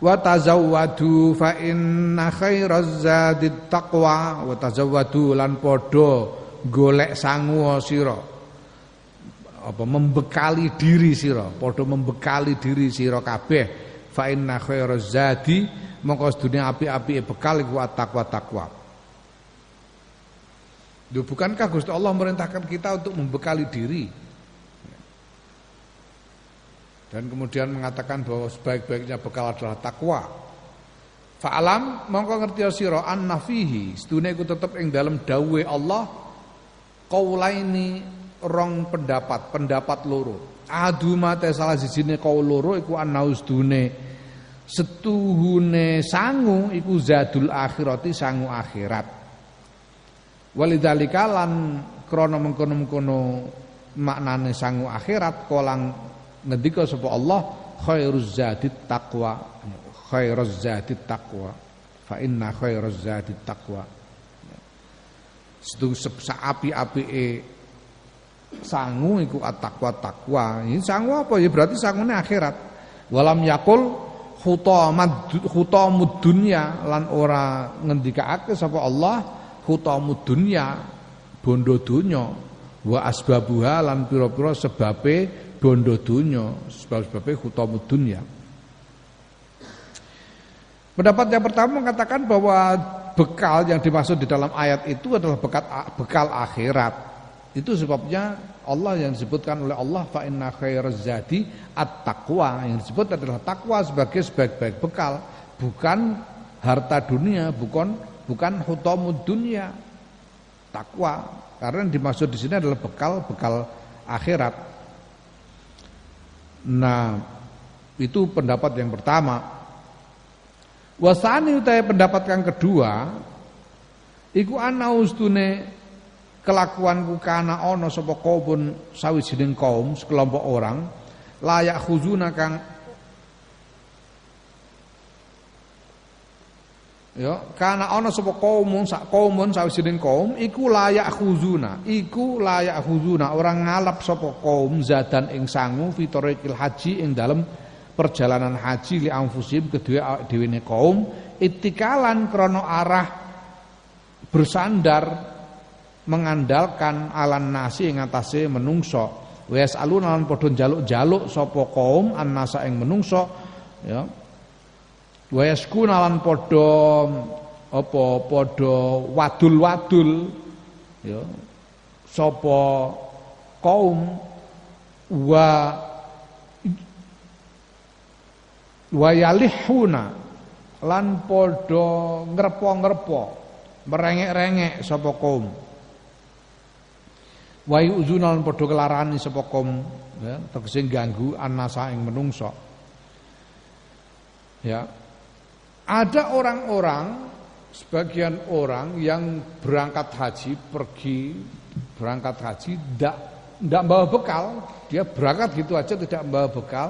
Speaker 1: wa tazawwadu fa inna khairaz zadit taqwa wa tazawwadu lan padha golek sangu sira apa membekali diri sira padha membekali diri sira kabeh fa inna khairaz zadi mongko sedune api-api bekal iku takwa takwa. Duh, bukankah Gusti Allah merintahkan kita untuk membekali diri? Dan kemudian mengatakan bahwa sebaik-baiknya bekal adalah takwa. Fa'alam mongko ngerti sira anna fihi sedune iku tetep ing dalam dawuhe Allah qaulaini rong pendapat, pendapat loro. Aduma te salah sijine kaul loro iku anna sedune setuhune sangu iku zadul akhirati sangu akhirat walidzalika lan krana mengkono-mengkono maknane sangu akhirat kolang ngendika sapa Allah khairuz zadit taqwa. Khairuz zadit taqwa. Fa inna khairuz zadit taqwa. Setu api-apike sangu iku at-taqwa taqwa ini sangu apa? Ya berarti sangune akhirat. Walam yakul khutamud dunya lan ora ngendikake sapa Allah khutamud dunya bondo dunya wa asbabuha lan pira-pira sebabe bondo dunya sebab-sebabe khutamud dunya Pendapat yang pertama mengatakan bahwa bekal yang dimaksud di dalam ayat itu adalah bekal bekal akhirat. Itu sebabnya Allah yang disebutkan oleh Allah fa inna khairaz zadi at-taqwa. Yang disebut adalah takwa sebagai sebaik-baik bekal bukan harta dunia bukan bukan hutamud dunia. Takwa karena yang dimaksud di sini adalah bekal bekal akhirat nah itu pendapat yang pertama. Wasani utai pendapat yang kedua iku ana ustune kelakuanku kana ana sapa kaum kaum sekelompok orang layak khuzuna kang Ya, kana ana sapa kaum sak kaumun sawijining kaum iku layak khuzuna, iku layak khuzuna. Orang ngalap sapa kaum zadan ing sangu fitorikil haji ing dalem perjalanan haji li anfusim kedua dhewe kaum. Itikalan krana arah bersandar mengandalkan alan nasi ing atase menungso. Wes alun lan padha jaluk-jaluk sapa kaum annasa ing menungso. Ya wes kunalan padha apa padha wadul-wadul ya sapa kaum wa wayalihuna lan padha ngrepo-ngrepo merengek-rengek sapa kaum. Wa uzunal padha kelarani sapa kaum ya tegese ganggu annasa ing menungso ya ada orang-orang sebagian orang yang berangkat haji pergi berangkat haji tidak tidak bawa bekal, dia berangkat gitu aja tidak membawa bekal.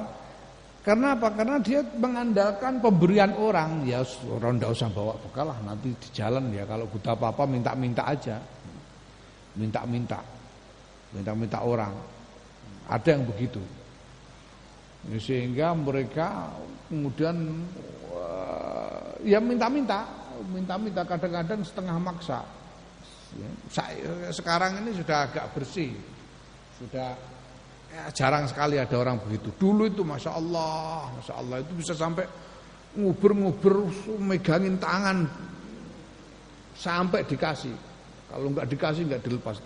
Speaker 1: Karena apa? Karena dia mengandalkan pemberian orang. Ya orang tidak usah bawa bekal lah nanti di jalan ya kalau butuh apa-apa minta-minta aja. Minta-minta. Minta-minta orang. Ada yang begitu. Sehingga mereka kemudian ya minta-minta, minta-minta kadang-kadang setengah maksa. Ya, sekarang ini sudah agak bersih. Sudah ya, jarang sekali ada orang begitu. Dulu itu masya Allah, masya Allah itu bisa sampai nguber-nguber, megangin tangan sampai dikasih. Kalau nggak dikasih nggak dilepas.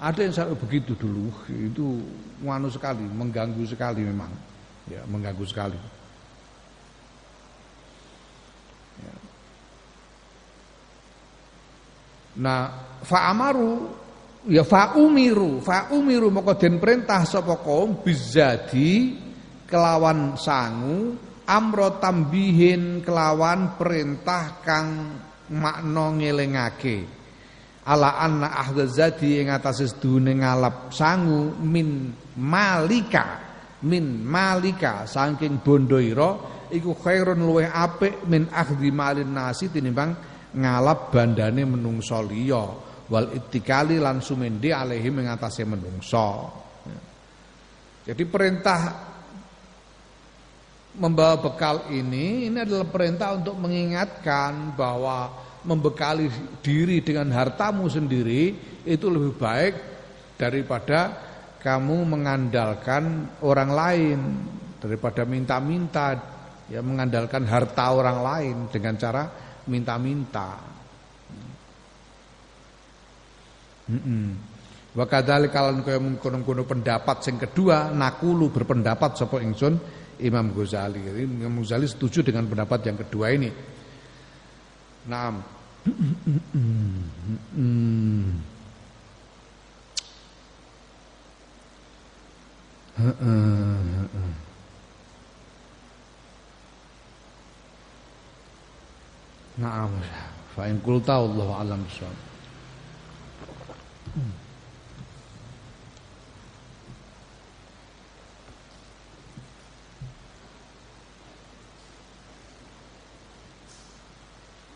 Speaker 1: Ada yang sampai begitu dulu. Itu nganu sekali, mengganggu sekali memang. Ya, mengganggu sekali. Ya. Nah, fa'amaru ya fa umiru fa umiru maka den perintah sapa kaum bizadi kelawan sangu amro tambihin kelawan perintah kang makna ngelingake. Ala anna ahdzati ing atase sedune ngalap sangu min malika min malika saking bondoira iku khairun luweh apik min akhdhi malin nasi tinimbang ngalap bandane menungso liya wal ittikali lan sumende alaihi mengatasi menungso. Jadi perintah membawa bekal ini ini adalah perintah untuk mengingatkan bahwa membekali diri dengan hartamu sendiri itu lebih baik daripada kamu mengandalkan orang lain daripada minta-minta ya mengandalkan harta orang lain dengan cara minta-minta. Wa kadzalika lan kaya mengkono-kono pendapat sing kedua nakulu berpendapat sapa ingsun Imam Ghazali. Imam Ghazali setuju dengan pendapat yang kedua ini. Naam. Naam. Fa in qulta Allahu alam bisawab.